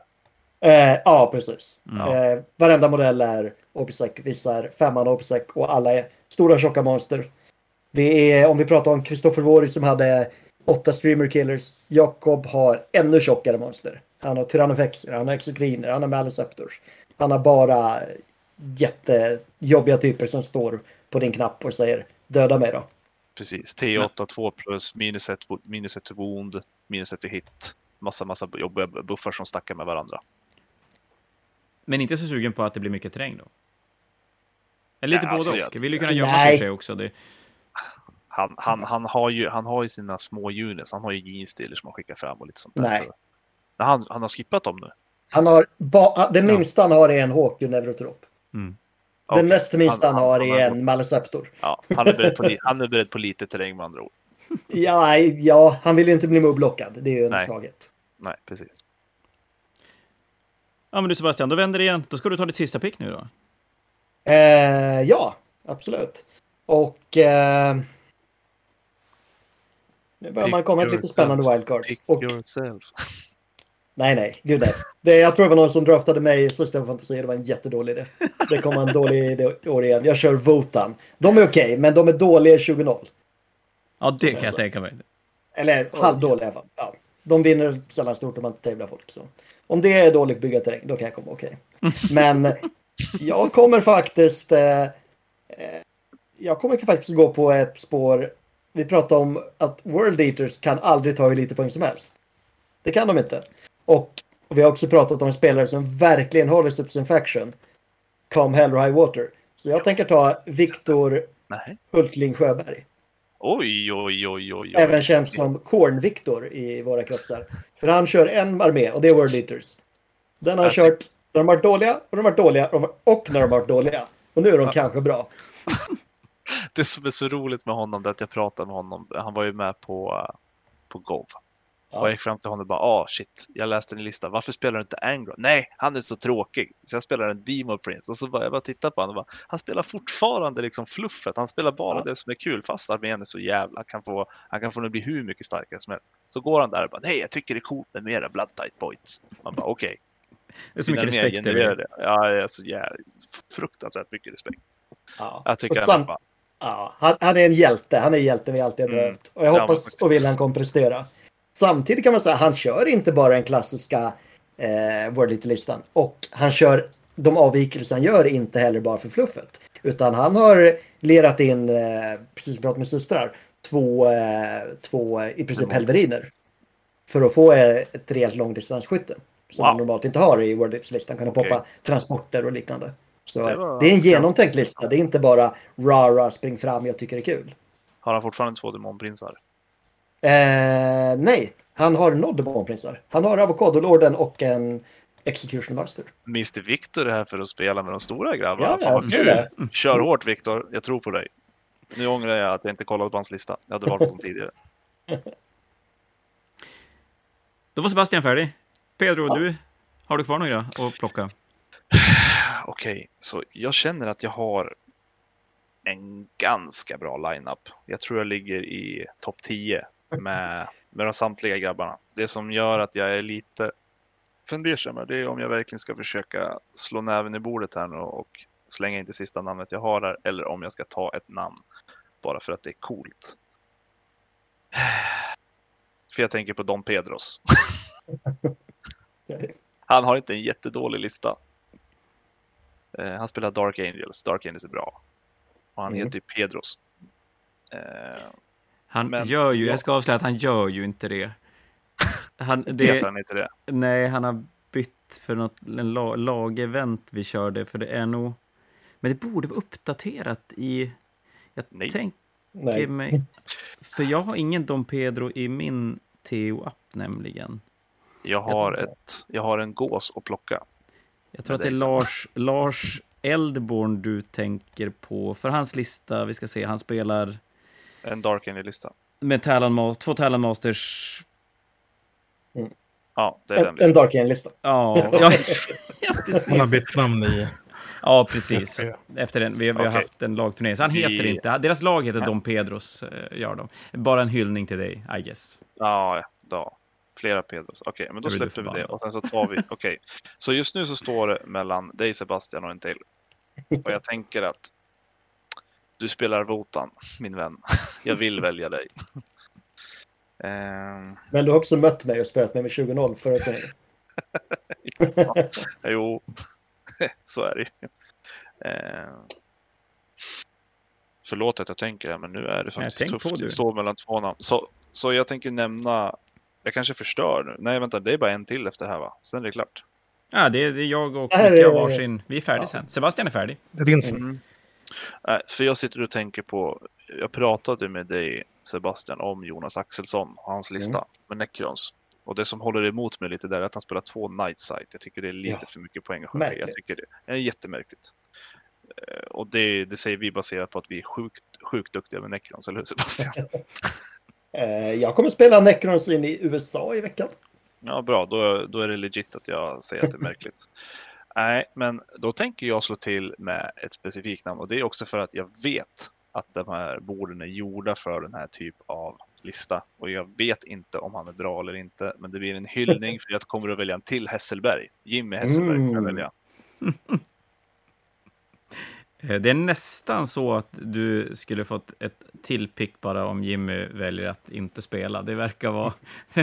Eh, ja, precis. Mm. Eh, varenda modell är Obsec, vissa är femman Obsec och alla är stora tjocka monster. Det är, om vi pratar om Kristoffer Våri som hade åtta streamer killers. Jakob har ännu tjockare monster. Han har Tyrannofexer, han har Exocriner, han har Maliceptors. Han har bara jättejobbiga typer som står på din knapp och säger döda mig då. Precis, T8 2 plus, minus 1 minus ett wound, minus 1 hit. Massa, massa jobbiga buffar som stackar med varandra. Men inte så sugen på att det blir mycket terräng då? Eller lite ja, både alltså, och. Jag vill ju kunna gömma nej. sig också. Det... Han, han, han, har ju, han har ju sina små units. Han har ju jeansdealer som han skickar fram och lite sånt där. Nej. Han, han har skippat dem nu. Han har, ba, det minsta ja. han har är en Hawk Neurotrop. Mm. Den okay. näst minsta han, han, har är en Maleceptor. Ja, han är, beredd på, han är beredd på lite terräng med andra ord. ja, ja, han vill ju inte bli mobblockad. Det är ju en Nej. svaghet. Nej, precis. Ja, men du Sebastian, då vänder det igen. Då ska du ta ditt sista pick nu då. Eh, ja, absolut. Och... Eh, nu börjar man komma till lite spännande wildcards. Pick och, yourself. Nej, nej, gud nej. Det, jag tror det var någon som draftade mig i System Fantasy. Det var en jättedålig idé. Det kommer en dålig idé år igen. Jag kör Votan. De är okej, okay, men de är dåliga 20-0. Ja, det kan jag tänka mig. Eller halvdåliga i alla fall. Ja. De vinner sällan stort om man tävlar folk. Så. Om det är dåligt bygga terräng, då kan jag komma okej. Okay. Men jag kommer faktiskt... Eh, eh, jag kommer faktiskt gå på ett spår. Vi pratar om att World Eaters kan aldrig ta hur lite poäng som helst. Det kan de inte. Och vi har också pratat om spelare som verkligen håller sig till sin faction. Come Hell or High Water. Så jag tänker ta Viktor Hultling Sjöberg. Oj, oj, oj, oj. Även känd som Korn-Viktor i våra kretsar. För han kör en armé och det är World Eaters. Den har kört när de varit dåliga och de har varit dåliga och när de har varit dåliga. Och nu är de ja. kanske bra. det som är så roligt med honom är att jag pratade med honom. Han var ju med på, på Gov. Ja. Och jag gick fram till honom och bara, ah shit, jag läste en lista. Varför spelar du inte Angro? Nej, han är så tråkig. Så jag spelar en Demo Prince. Och så bara, jag bara tittade på honom och bara, han spelar fortfarande liksom fluffet. Han spelar bara ja. det som är kul, fast armén är så jävla, han kan få, han kan få bli hur mycket starkare som helst. Så går han där och bara, nej, jag tycker det är coolt med mera blood tight points. Man bara, okej. Okay. Det är så mycket respekt. Det. Ja, det är så jävla fruktansvärt mycket respekt. Ja. Jag tycker sam bara... Ja, han, han är en hjälte. Han är hjälten vi alltid har Mm. behövt. Och jag Ja, hoppas och vill han kommer prestera. Samtidigt kan man säga att han kör inte bara den klassiska eh, World-listan. Och han kör de avvikelser han gör inte heller bara för fluffet. Utan han har lerat in, eh, precis pratade med systrar, två, eh, två i princip helveriner. För att få eh, ett rejält långdistansskytte. Som Wow. man normalt inte har i World-listan. Kan Okej. poppa transporter och liknande. Så Det det, var- är en genomtänkt lista. Det är inte bara rara spring fram, jag tycker det är kul. Har han fortfarande två demonprinsar? Eh, nej, han har noll demonprinsar. Han har Avokadolorden och en Execution Master. Mr Victor är här för att spela med de stora grabbarna. Ja, Fan, vad. Kör hårt Victor, jag tror på dig. Nu ångrar jag att jag inte kollade på hans lista. Jag hade valt honom tidigare. Då var Sebastian färdig. Pedro, Ja. du, har du kvar några att plocka? Okej, så jag känner att jag har en ganska bra lineup. Jag tror jag ligger i topp 10 med, med de samtliga grabbarna. Det som gör att jag är lite fundersam det är om jag verkligen ska försöka slå näven i bordet här nu och slänga in det sista namnet jag har där eller om jag ska ta ett namn bara för att det är coolt. För jag tänker på Don Pedros. Han har inte en jättedålig lista. Eh, han spelar Dark Angels. Dark Angels är bra. Och han Mm. heter ju Pedros. Eh, Han Men- gör ju, ja. jag ska avslöja att han gör ju inte det. Han, heter det han inte det? nej, han har bytt för något en la, lagevent vi körde, för det är nog... Men det borde vara uppdaterat i... Jag Nej. tänker Nej. mig... För jag har ingen Dom Pedro i min TO-app nämligen. Jag har, ett, jag har en gås att plocka. Jag tror att det är Lars, Lars Eldborn du tänker på. För hans lista, vi ska se, han spelar En Dark Angel-lista. med Talon, två Talon Masters. Ja, det är den En, en listan. Dark End-lista. Ja, ja, ja Han har precis. bytt namn i... Ja, precis. Efter den, vi, vi har haft en lagturnering. Så han heter inte, deras lag heter Nej. Dom Pedros, eh, gör de. Bara en hyllning till dig, I guess. Ja, ja. Flera Pedros. Okej, men då släpper vi det och sen så tar vi. Okej, så just nu så står det mellan dig Sebastian och en till. Och jag tänker att du spelar Votan, min vän. Jag vill välja dig. Ehm, Men du har också mött mig och spelat med mig 20-0 förra turneringen. jo, så är det ju. Ehm, förlåt att jag tänker det, men nu är det faktiskt tufft. Det står mellan två namn. Så, så jag tänker nämna, jag kanske förstör nu. Nej, vänta, det är bara en till efter det här va? Sen är det klart. Ja, det är, det är jag och Micke har varsin. Vi är färdiga Ja. sen. Sebastian är färdig. Det är din Mm. Nej, för jag sitter och tänker på, jag pratade med dig Sebastian om Jonas Axelsson och hans lista med Necrons. Och det som håller emot mig lite där är att han spelar två Nightsight. Jag tycker det är lite Ja. för mycket poäng att skicka. Jag tycker det är jättemärkligt. Eh, Och det, det säger vi baserat på att vi är sjukt, sjukt duktiga med Necrons, eller hur Sebastian? Eh, jag kommer spela Necrons in i USA i veckan. Ja, bra. Då, då är det legit att jag säger att det är märkligt. Nej, men då tänker jag slå till med ett specifikt namn och det är också för att jag vet att de här borden är gjorda för den här typ av lista och jag vet inte om han är bra eller inte, men det blir en hyllning för jag kommer att välja en till Hesselberg. Jimmy Hesselberg kommer jag Mm. välja. Eh, Det är nästan så att du skulle fått ett till pick bara om Jimmy väljer att inte spela. Det verkar vara...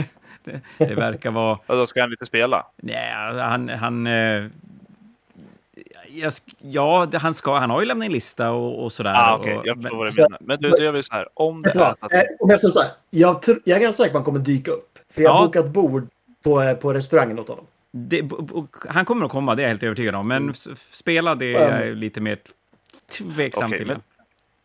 det, det verkar vara... Ja, då ska han inte spela. Nej, han... han eh, jag, ja, han, ska, han har ju lämnat en lista och, och sådär. Ah, och, jag förstår vad du menar. Men du, då gör vi så här. Om det är att... Eh, om jag säger så här. Jag, tr- jag är ganska säker på att han kommer dyka upp. För jag har Ja. bokat bord på, eh, på restaurangen åt honom. det, han kommer att komma, det är jag helt övertygad om. Men Mm. spela, det är jag lite mer tveksam Okej, till. men-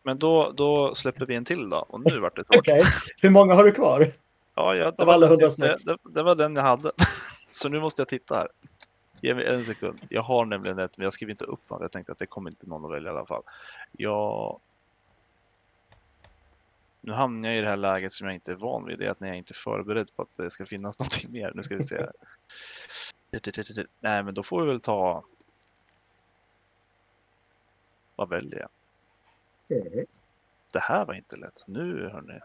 Men då, då släpper vi en till då. Och nu vart det svårt. Okej. Hur många har du kvar? Ja, ja, det, var alla den, 106. det, det, det var den jag hade. Så nu måste jag titta här. Ge mig en sekund. Jag har nämligen ett, men jag skriver inte upp vad Jag tänkte att det kommer inte någon att välja i alla fall. Jag... Nu hamnar jag i det här läget som jag inte är van vid. Det är att när jag inte är förberedd på att det ska finnas någonting mer. Nu ska vi se. Nej, men då får vi väl ta... Vad väljer jag? Det här var inte lätt. Nu hörni.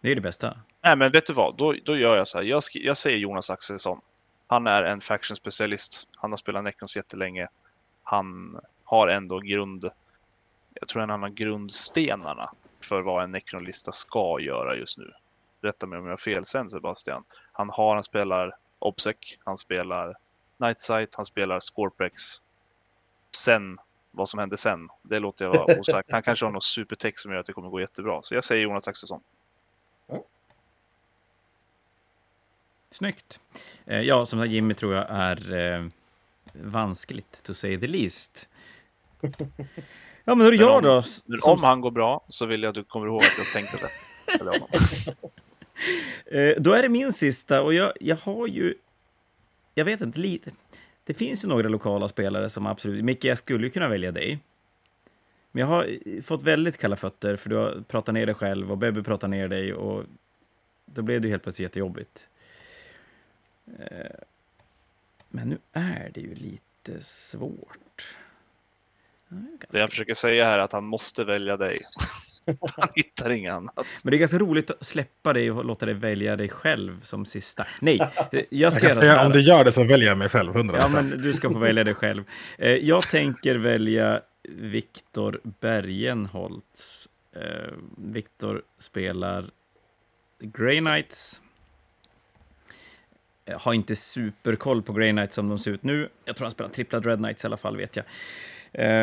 Det är det bästa. Nej, men vet du vad? Då, då gör jag så här. Jag, jag säger Jonas Axelsson. Han är en faction specialist. Han har spelat Necrons jättelänge. Han har ändå grund, jag tror han har grundstenarna för vad en Necronlista ska göra just nu. Rätta mig om jag har fel sen Sebastian. Han har, han spelar Obsec, han spelar Nightsight, han spelar Scorpex. Sen, vad som händer sen, det låter jag vara osagt. Han kanske har något supertext som gör att det kommer gå jättebra. Så jag säger Jonas Axelsson. Snyggt. Eh, ja, som sagt, Jimmy tror jag är eh, vanskligt, to say the least. Ja, men hur är jag då? Men om han går bra så vill jag att du kommer ihåg att jag tänkte det. eh, då är det min sista och jag, jag har ju... Jag vet inte, lite... Det finns ju några lokala spelare som absolut... Micke, jag skulle ju kunna välja dig. Men jag har fått väldigt kalla fötter för du har pratat ner dig själv och Bebbe pratar ner dig och då blev det helt plötsligt jättejobbigt. Eh, men nu är det ju lite svårt. Det jag försöker säga här är att han måste välja dig. han hittar inget annat. Men det är ganska roligt att släppa dig och låta dig välja dig själv som sista. Nej, jag ska jag säga, Om du gör det så väljer jag mig själv, 100%. Ja, men du ska få välja dig själv. Eh, jag tänker välja Viktor Bergenholtz. Eh, Viktor spelar Grey Knights Eh, har inte superkoll på Grey Knights som de ser ut nu. Jag tror han spelar tripplad Red Knights i alla fall, vet jag.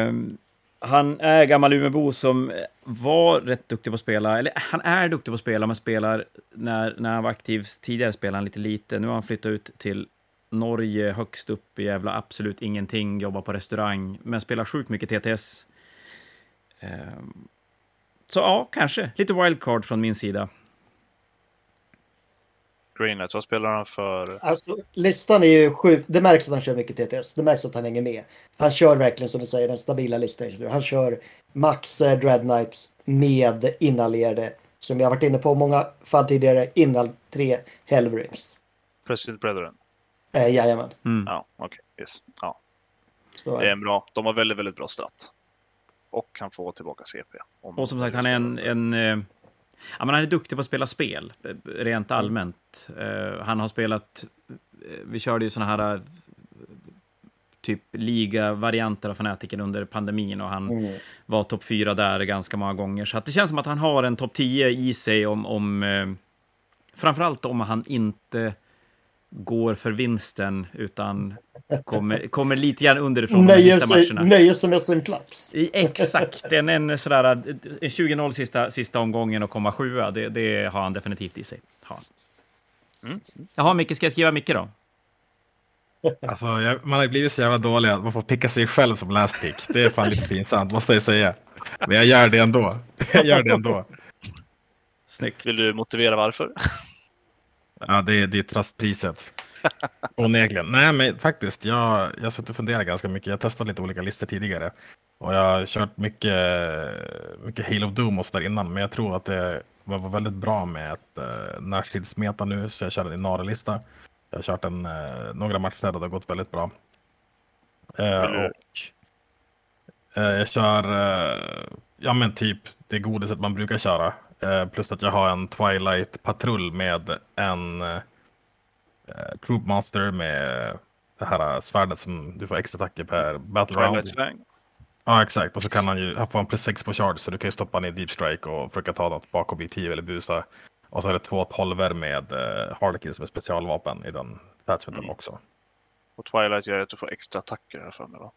Um, han är gammal Umeåbo som var rätt duktig på att spela, eller han är duktig på att spela, men spelar när, när han var aktiv tidigare spelade han lite lite. Nu har han flyttat ut till Norge högst upp i jävla absolut ingenting, jobbar på restaurang, men spelar sjukt mycket TTS. Um, ehm, så ja, kanske lite wildcard från min sida. Greenlights, vad spelar han för? Alltså, listan är ju sjuk. Det märks att han kör mycket TTS. Det märks att han hänger med. Han kör verkligen som du säger den stabila listan. Han kör Max eh, Dread Knights med inallerade. Som jag varit inne på många fall tidigare. Innan tre Hellrings. President Brethren? Eh, jajamän. Mm. Ja, okej. Okay. Yes. Ja. Så, det är en bra. De har väldigt, väldigt bra stat. Och kan få tillbaka CP. Och som sagt, han är en, en eh, Ja, men han är duktig på att spela spel, rent mm. allmänt. Uh, han har spelat... Vi körde ju såna här uh, typ liga-varianter av Fanatiken under pandemin och han mm. var topp fyra där ganska många gånger. Så det känns som att han har en topp 10 i sig om... om uh, framförallt om han inte går för vinsten, utan kommer, kommer lite grann underifrån nöjer de sista matcherna. Nöjer sig med sin plats. I, exakt, en, en sådär 20-0 sista, sista omgången och komma sjua, det, det har han definitivt i sig. Har Mm. Jaha, Micke, ska jag skriva Micke då? Alltså, jag, man har blivit så jävla dålig att man får picka sig själv som last pick. Det är fan lite pinsamt, måste jag säga. Men jag gör det ändå. Jag gör det ändå. Snyggt. Vill du motivera varför? Ja, det är, det är tröstpriset. Onekligen. Nej, men faktiskt, jag, jag har suttit och funderat ganska mycket. Jag testat lite olika listor tidigare. Och jag har kört mycket, mycket Halo Doom och där innan. Men jag tror att det var väldigt bra med ett uh, närstridsmeta nu. Så jag kör en Inare-lista. Jag har kört en, uh, några matcher där det har gått väldigt bra. Uh, och uh, jag kör, ja men typ det godiset man brukar köra. Eh, plus att jag har en Twilight patrull med en eh, Troopmaster med det här svärdet som du får extra attacker per battle Twilight round. Ja exakt och så kan han ju, han får en plus 6 på charge så du kan ju stoppa ner deep strike och försöka ta något bakom i 10 eller busa. Och så är det två tolver med uh, Harlequin som är specialvapen i den attachmenten mm. också. Och Twilight gör att du får extra attacker här för mig va?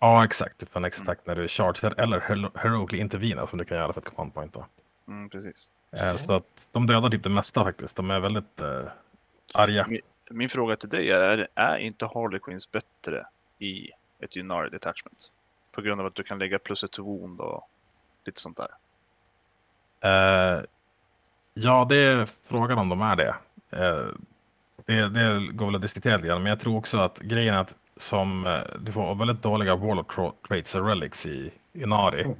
Ja exakt, du får en extra mm. attack när du charger eller heroically intervena som du kan göra för ett command point då. Mm, precis. Eh, så att de dödar typ det mesta faktiskt. De är väldigt eh, arga. Min, min, fråga till dig är, är inte Harley Quinns bättre i ett Unari Detachment? På grund av att du kan lägga plus ett wound och lite sånt där. Eh, ja, det är frågan om de är det. Eh, det, det går väl att diskutera lite grann, men jag tror också att grejen är att som eh, du får väldigt dåliga Warlock traits och relics i Inari.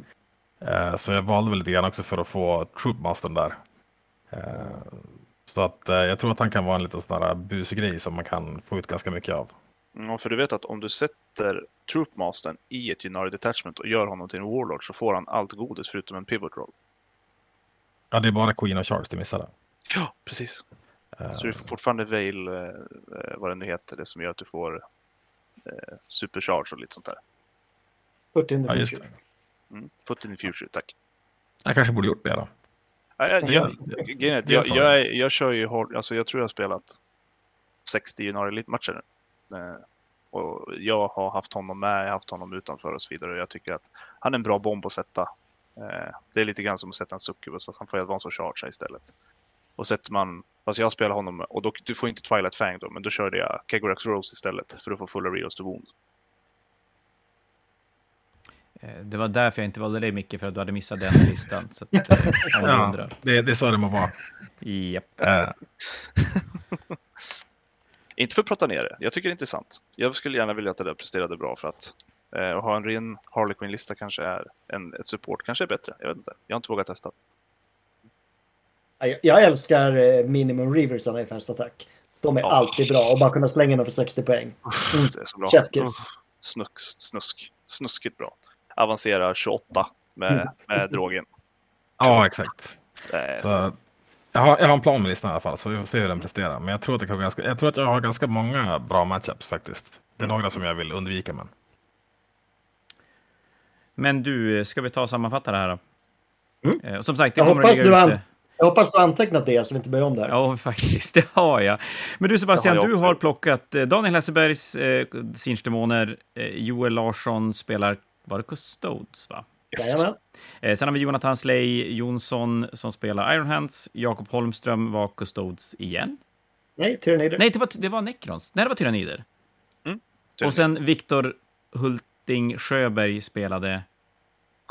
Mm. Eh, så jag valde väl lite grann också för att få Troopmastern där. Eh, så att eh, jag tror att han kan vara en liten sån där busgrej som man kan få ut ganska mycket av. Ja, för du vet att om du sätter Troopmastern i ett Unari Detachment och gör honom till en Warlord så får han allt godis förutom en Pivot Roll. Ja, det är bara Queen och Charles du missade. Ja, precis. Så du får fortfarande Veil, vad det nu heter, det som gör att du får Supercharge och lite sånt där. Put in the ja, just det. Mm. Foot in the future, tack. Jag kanske borde gjort det då. Ja, jag, jag, Ja, jag, jag, jag, jag, kör ju hård, alltså jag tror jag har spelat 60 junior elitmatcher nu. Eh, och jag har haft honom med, jag har haft honom utanför och så vidare. Och jag tycker att han är en bra bomb att sätta. Eh, det är lite grann som att sätta en succubus fast han får advance och charge istället. Och sätter man, fast jag spelar honom, och då, du får inte Twilight Fang då, men då körde jag Kegorax Rose istället för att få fulla reals to wound. Eh, Det var därför jag inte valde dig, Micke, för att du hade missat den listan. Så att, eh, Ja, undrar. det, det är så det må vara. Japp. Eh, Inte för att prata ner det, jag tycker det är intressant. Jag skulle gärna vilja att det där presterade bra för att eh, ha en ren Harley Quinn-lista kanske är en ett support, kanske är bättre. Jag vet inte. Jag har inte vågat testa. Ja, Jag, jag älskar eh, minimum reversarna i Fast Attack. De är Ja. alltid bra och bara kunna slänga dem för 60 poäng. Mm. Det är så bra. Uff, Snusk, snusk, snuskigt bra. Avancerar 28 med, med drogen. ja, exakt. Så, jag, har, jag har en plan med listan i alla fall, så vi får se hur den presterar. Men jag tror att, det kan vara ganska, jag, tror att jag har ganska många bra matchups faktiskt. Det är några som jag vill undvika, men Men du, ska vi ta och sammanfatta det här då? Mm. Eh, Som sagt, det Jag kommer att ligga du ute. Jag hoppas du har antecknat det så vi inte börjar om där. Ja, faktiskt, det har jag. Men du Sebastian, har du har plockat eh, Daniel Hesselbergs eh, Sinch-demoner, eh, Joel Larsson spelar, var det Custodes va? Jajamän. Eh, sen har vi Jonathan Slay Jonsson som spelar Iron Hands, Jakob Holmström var Custodes igen. Nej, Tyranider. Nej, det var, det var Necrons. Nej, det var Tyrannider. Tyrannider. Och sen Viktor Hulting Sjöberg spelade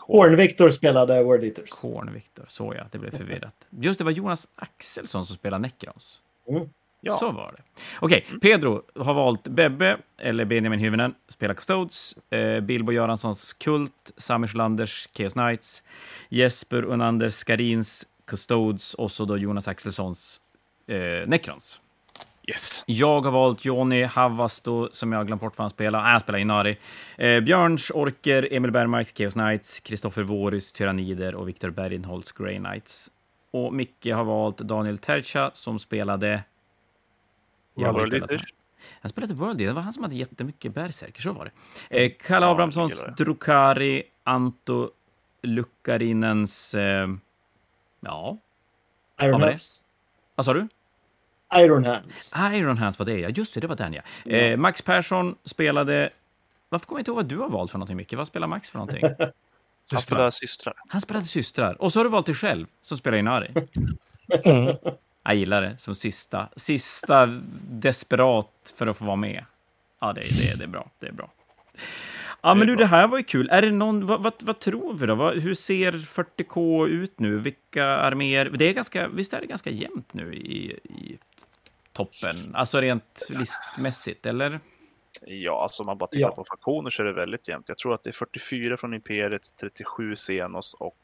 Horn-Victor spelade Word Eaters. Korn Viktor. Så ja, det blev förvirrat. Just det, var Jonas Axelsson som spelade Necrons. Mm. Ja. Så var det. Okej, Pedro har valt Bebbe, eller Benjamin Hyvönen, spelar Custodes. Eh, Bilbo Göranssons Kult, Sami Sjölanders Chaos Knights, Jesper Unander Skarins Custodes och så då Jonas Axelssons eh, Necrons. Yes. Jag har valt Johnny Havasto, som jag glömt bort vad han spelar. Ah, han spelar Inari. Eh, Björns Orker, Emil Bergmark, Chaos Knights, Kristoffer Vårys, Tyrannider och Viktor Bergenholtz, Grey Knights. Och Micke har valt Daniel Tercha, som spelade... Jag har World spelat Eaters. han spelade World Eater. Det var han som hade jättemycket berserker, så var det. Eh, Kalle Ja, Abrahamssons. Drukari, Anto Lukkarinens... Eh, ja, Iron? Hands. vad sa du? Iron Hands. Iron Hands var det, ja. Just det, det var den, ja. Ja. Eh, Max Persson spelade... Varför kommer jag inte ihåg vad du har valt för någonting, Micke? Vad spelar Max för någonting? Han spelar systrar. Han spelade systrar. Och så har du valt dig själv, som spelar Inari. Jag gillar det, som sista. Sista desperat för att få vara med. Ja, det, det, det är bra. Det är bra. Ja, men du, det här var ju kul. Är det någon, vad, vad, vad tror vi då? Vad, hur ser 40K ut nu? Vilka arméer? Det är ganska, visst är det ganska jämnt nu i, i toppen? Alltså rent listmässigt, eller? Ja, alltså om man bara tittar Ja. på faktioner så är det väldigt jämnt. Jag tror att det är 44 från Imperiet, 37 Xenos och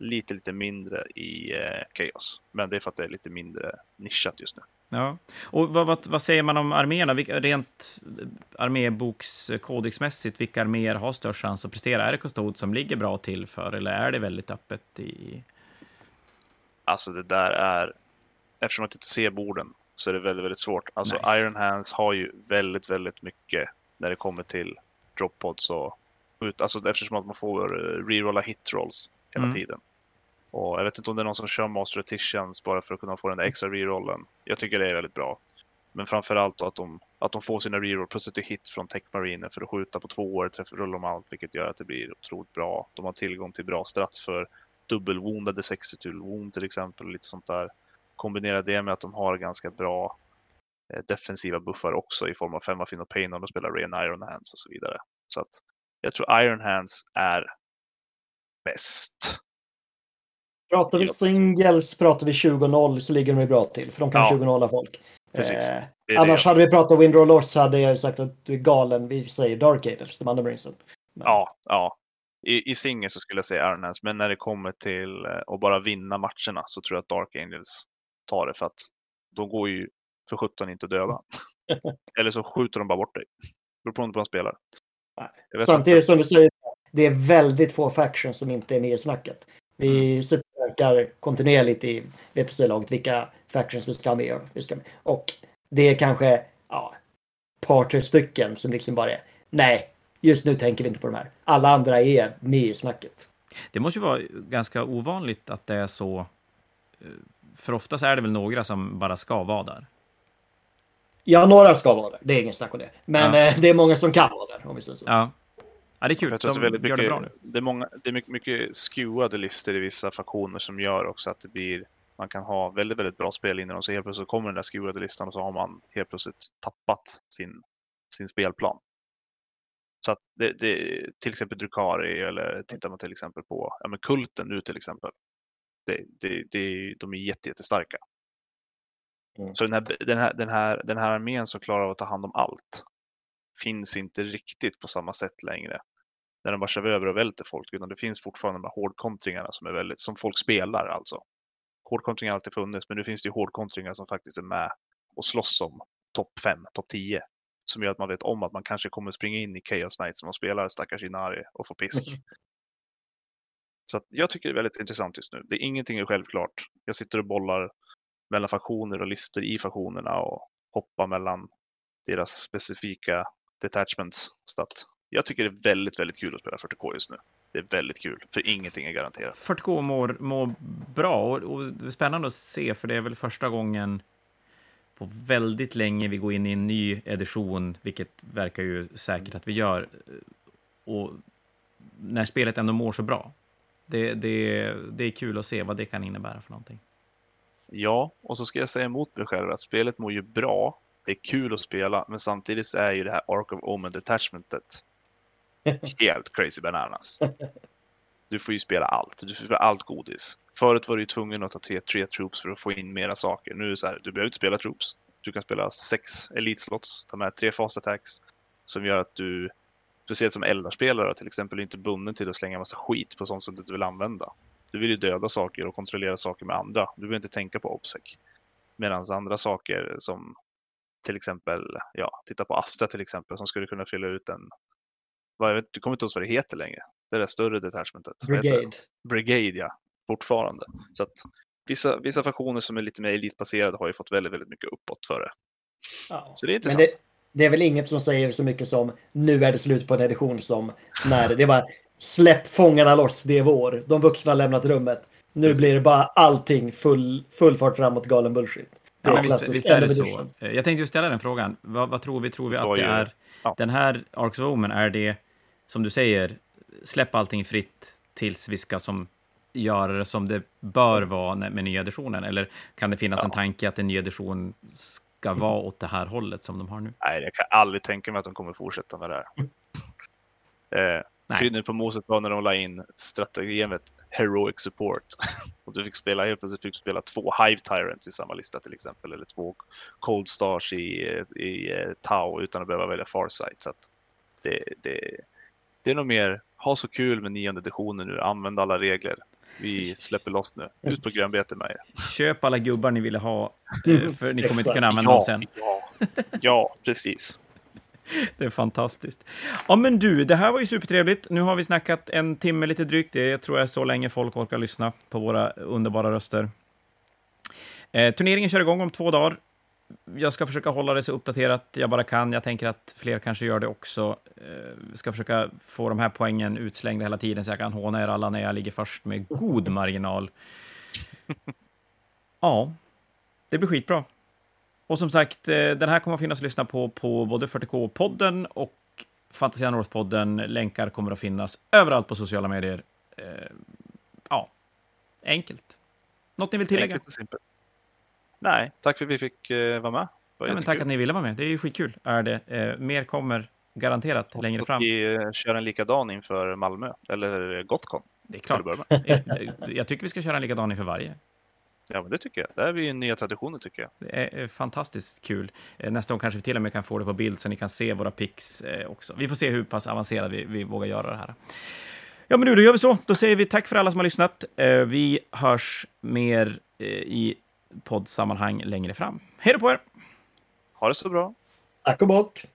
lite, lite mindre i eh, Chaos. Men det är för att det är lite mindre nischat just nu. Ja. Och vad, vad, vad säger man om arméerna? Vilka, rent armébokskodexmässigt, vilka arméer har störst chans att prestera? Är det Custode som ligger bra till för, eller är det väldigt öppet i... Alltså det där är, eftersom att inte ser borden så är det väldigt, väldigt svårt. Alltså Nice. Iron Hands har ju väldigt, väldigt mycket när det kommer till drop pods och ut, alltså eftersom att man får eh, rerolla hit rolls hela Mm. tiden. Och jag vet inte om det är någon som kör Master Etitions bara för att kunna få den där extra rerollen. Jag tycker det är väldigt bra. Men framförallt att de, att de får sina reroll plus ett hit från Tech Marine för att skjuta på två år, träffa rullar de allt, vilket gör att det blir otroligt bra. De har tillgång till bra strats för dubbelwoundade 60 till wound till exempel, och lite sånt där. Kombinera det med att de har ganska bra eh, defensiva buffar också i form av femma Fin och Pain om de spelar Ren Iron Hands och så vidare. Så att jag tror Iron Hands är bäst. Pratar vi singles pratar vi 20-0 så ligger de ju bra till. För de kan Ja. 20-0 folk. Precis. Eh, Det är annars det. hade vi pratat Windrow Loss hade jag ju sagt att du är galen. Vi säger Dark Angels, Marinesen. Men- Ja, ja. I, i singel så skulle jag säga Iron Hands, men när det kommer till eh, att bara vinna matcherna så tror jag att Dark Angels tar det för att de går ju för 17 inte att döda. Eller så skjuter de bara bort dig. Beror på hur de spelar. Samtidigt som du säger, det är väldigt få factions som inte är med i snacket. Vi Mm. superrankar kontinuerligt i VTC-laget vilka factions vi ska ha och med. Och det är kanske ja, ett par, tre stycken som liksom bara är nej, just nu tänker vi inte på de här. Alla andra är med i snacket. Det måste ju vara ganska ovanligt att det är så. eh, För oftast är det väl några som bara ska vara där. Ja, några ska vara där. Det är ingen snack om det. Men Ja. eh, det är många som kan vara där, om vi säger så. Ja, ja det är kul. Jag tror att det De är gör det bra mycket, nu. det är många, det är mycket, mycket skewade listor i vissa faktioner som gör också att det blir, man kan ha väldigt, väldigt bra spel innan och så helt plötsligt kommer den där skewade listan och så har man helt plötsligt tappat sin, sin spelplan. Så att det, det, till exempel Drukari eller tittar man till exempel på ja, men Kulten nu till exempel. Det, det, det, de är jätte, jättestarka. Mm. Så den här, den, här, den, här, den här armén som klarar av att ta hand om allt finns inte riktigt på samma sätt längre. När de bara kör över och välter folk, utan det finns fortfarande de här hårdkontringarna som är väldigt, som folk spelar alltså. Hårdkontringar har alltid funnits, men nu finns det ju hårdkontringar som faktiskt är med och slåss om topp 5, topp 10. Som gör att man vet om att man kanske kommer springa in i Chaos Knight som man spelar stackars Inari och få pisk. Så att jag tycker det är väldigt intressant just nu. Det är ingenting är självklart. Jag sitter och bollar mellan faktioner och listor i faktionerna och hoppar mellan deras specifika detachments. Så att jag tycker det är väldigt, väldigt kul att spela 40K just nu. Det är väldigt kul, för ingenting är garanterat. 40K mår, mår bra och, och det är spännande att se för det är väl första gången på väldigt länge vi går in i en ny edition, vilket verkar ju säkert att vi gör. Och när spelet ändå mår så bra. Det, det, det är kul att se vad det kan innebära för någonting. Ja, och så ska jag säga emot mig själv att spelet mår ju bra. Det är kul att spela, men samtidigt så är ju det här Ark of Omen detachmentet helt crazy bananas. Du får ju spela allt. Du får spela allt godis. Förut var du ju tvungen att ta tre, tre troops för att få in mera saker. Nu är det så här, du behöver inte spela troops. Du kan spela sex elite-slots, ta med tre fast attacks som gör att du, speciellt som eldarspelare till exempel, är inte bunden till att slänga massa skit på sånt som du inte vill använda. Du vill ju döda saker och kontrollera saker med andra. Du behöver inte tänka på obsec. Medan andra saker som till exempel, ja, titta på Astra till exempel som skulle kunna fylla ut en, vad jag vet, du kommer inte ihåg vad det heter längre. Det där större detachmentet. Brigade. Brigade, ja. Fortfarande. Så att vissa, vissa faktioner som är lite mer elitbaserade har ju fått väldigt, väldigt mycket uppåt för det. Ja. Så det är Men intressant. det, det är väl inget som säger så mycket som nu är det slut på en edition som när det är bara släpp fångarna loss, det är vår. De vuxna har lämnat rummet. Nu Precis. blir det bara allting full, full fart framåt galen bullshit. Ja, är men visst, visst är det så. Eh, Jag tänkte ju ställa den frågan. Vad, vad tror vi? Tror vi att var det är ja. den här Arks of Omen, är det som du säger, släpp allting fritt tills vi ska som göra det som det bör vara med nya editionen? Eller kan det finnas Ja. en tanke att en ny edition ska vara åt det här hållet som de har nu? Nej, jag kan aldrig tänka mig att de kommer fortsätta med det här. Eh. Krydden på moset var när de la in strategemet Heroic Support. och du fick spela, helt plötsligt fick spela två Hive Tyrants i samma lista till exempel. Eller två Cold Stars i, i eh, Tau utan att behöva välja Farsight. Så att det, det, det är nog mer, ha så kul med nionde editionen nu, använd alla regler. Vi släpper loss nu. Ut på grönbete med er. Köp alla gubbar ni ville ha, eh, för ni kommer inte kunna använda dem sen. ja, ja, precis. Det är fantastiskt. Ja, men du, det här var ju supertrevligt. Nu har vi snackat en timme lite drygt. Det tror jag är så länge folk orkar lyssna på våra underbara röster. Eh, turneringen kör igång om två dagar. Jag ska försöka hålla det så uppdaterat jag bara kan. Jag tänker att fler kanske gör det också. Eh, ska försöka få de här poängen utslängda hela tiden så jag kan håna er alla när jag ligger först med god marginal. Ja, det blir skitbra. Och som sagt, eh, den här kommer att finnas att lyssna på på både 40K-podden och Fantasia North-podden. Länkar kommer att finnas överallt på sociala medier. Eh, Ja, enkelt. Något ni vill tillägga? Enkelt och simpelt. Nej, tack för att vi fick eh, vara med. Ja, men tack att ni ville vara med. Det är ju skitkul. Är det. Eh, mer kommer garanterat längre Hoppas fram. att vi eh, kör en likadan inför Malmö, eller Gothcon. Det är klart. Eh, Jag tycker vi ska köra en likadan inför varje. Ja, men det tycker jag. Det är vi nya traditioner tycker jag. Det är eh, fantastiskt kul. Eh, Nästa gång kanske vi till och med kan få det på bild så ni kan se våra pics eh, också. Vi får se hur pass avancerade vi, vi vågar göra det här. Ja, men nu då gör vi så. Då säger vi tack för alla som har lyssnat. Eh, Vi hörs mer eh, i poddsammanhang längre fram. Hej då på er! Ha det så bra. Tack och bock!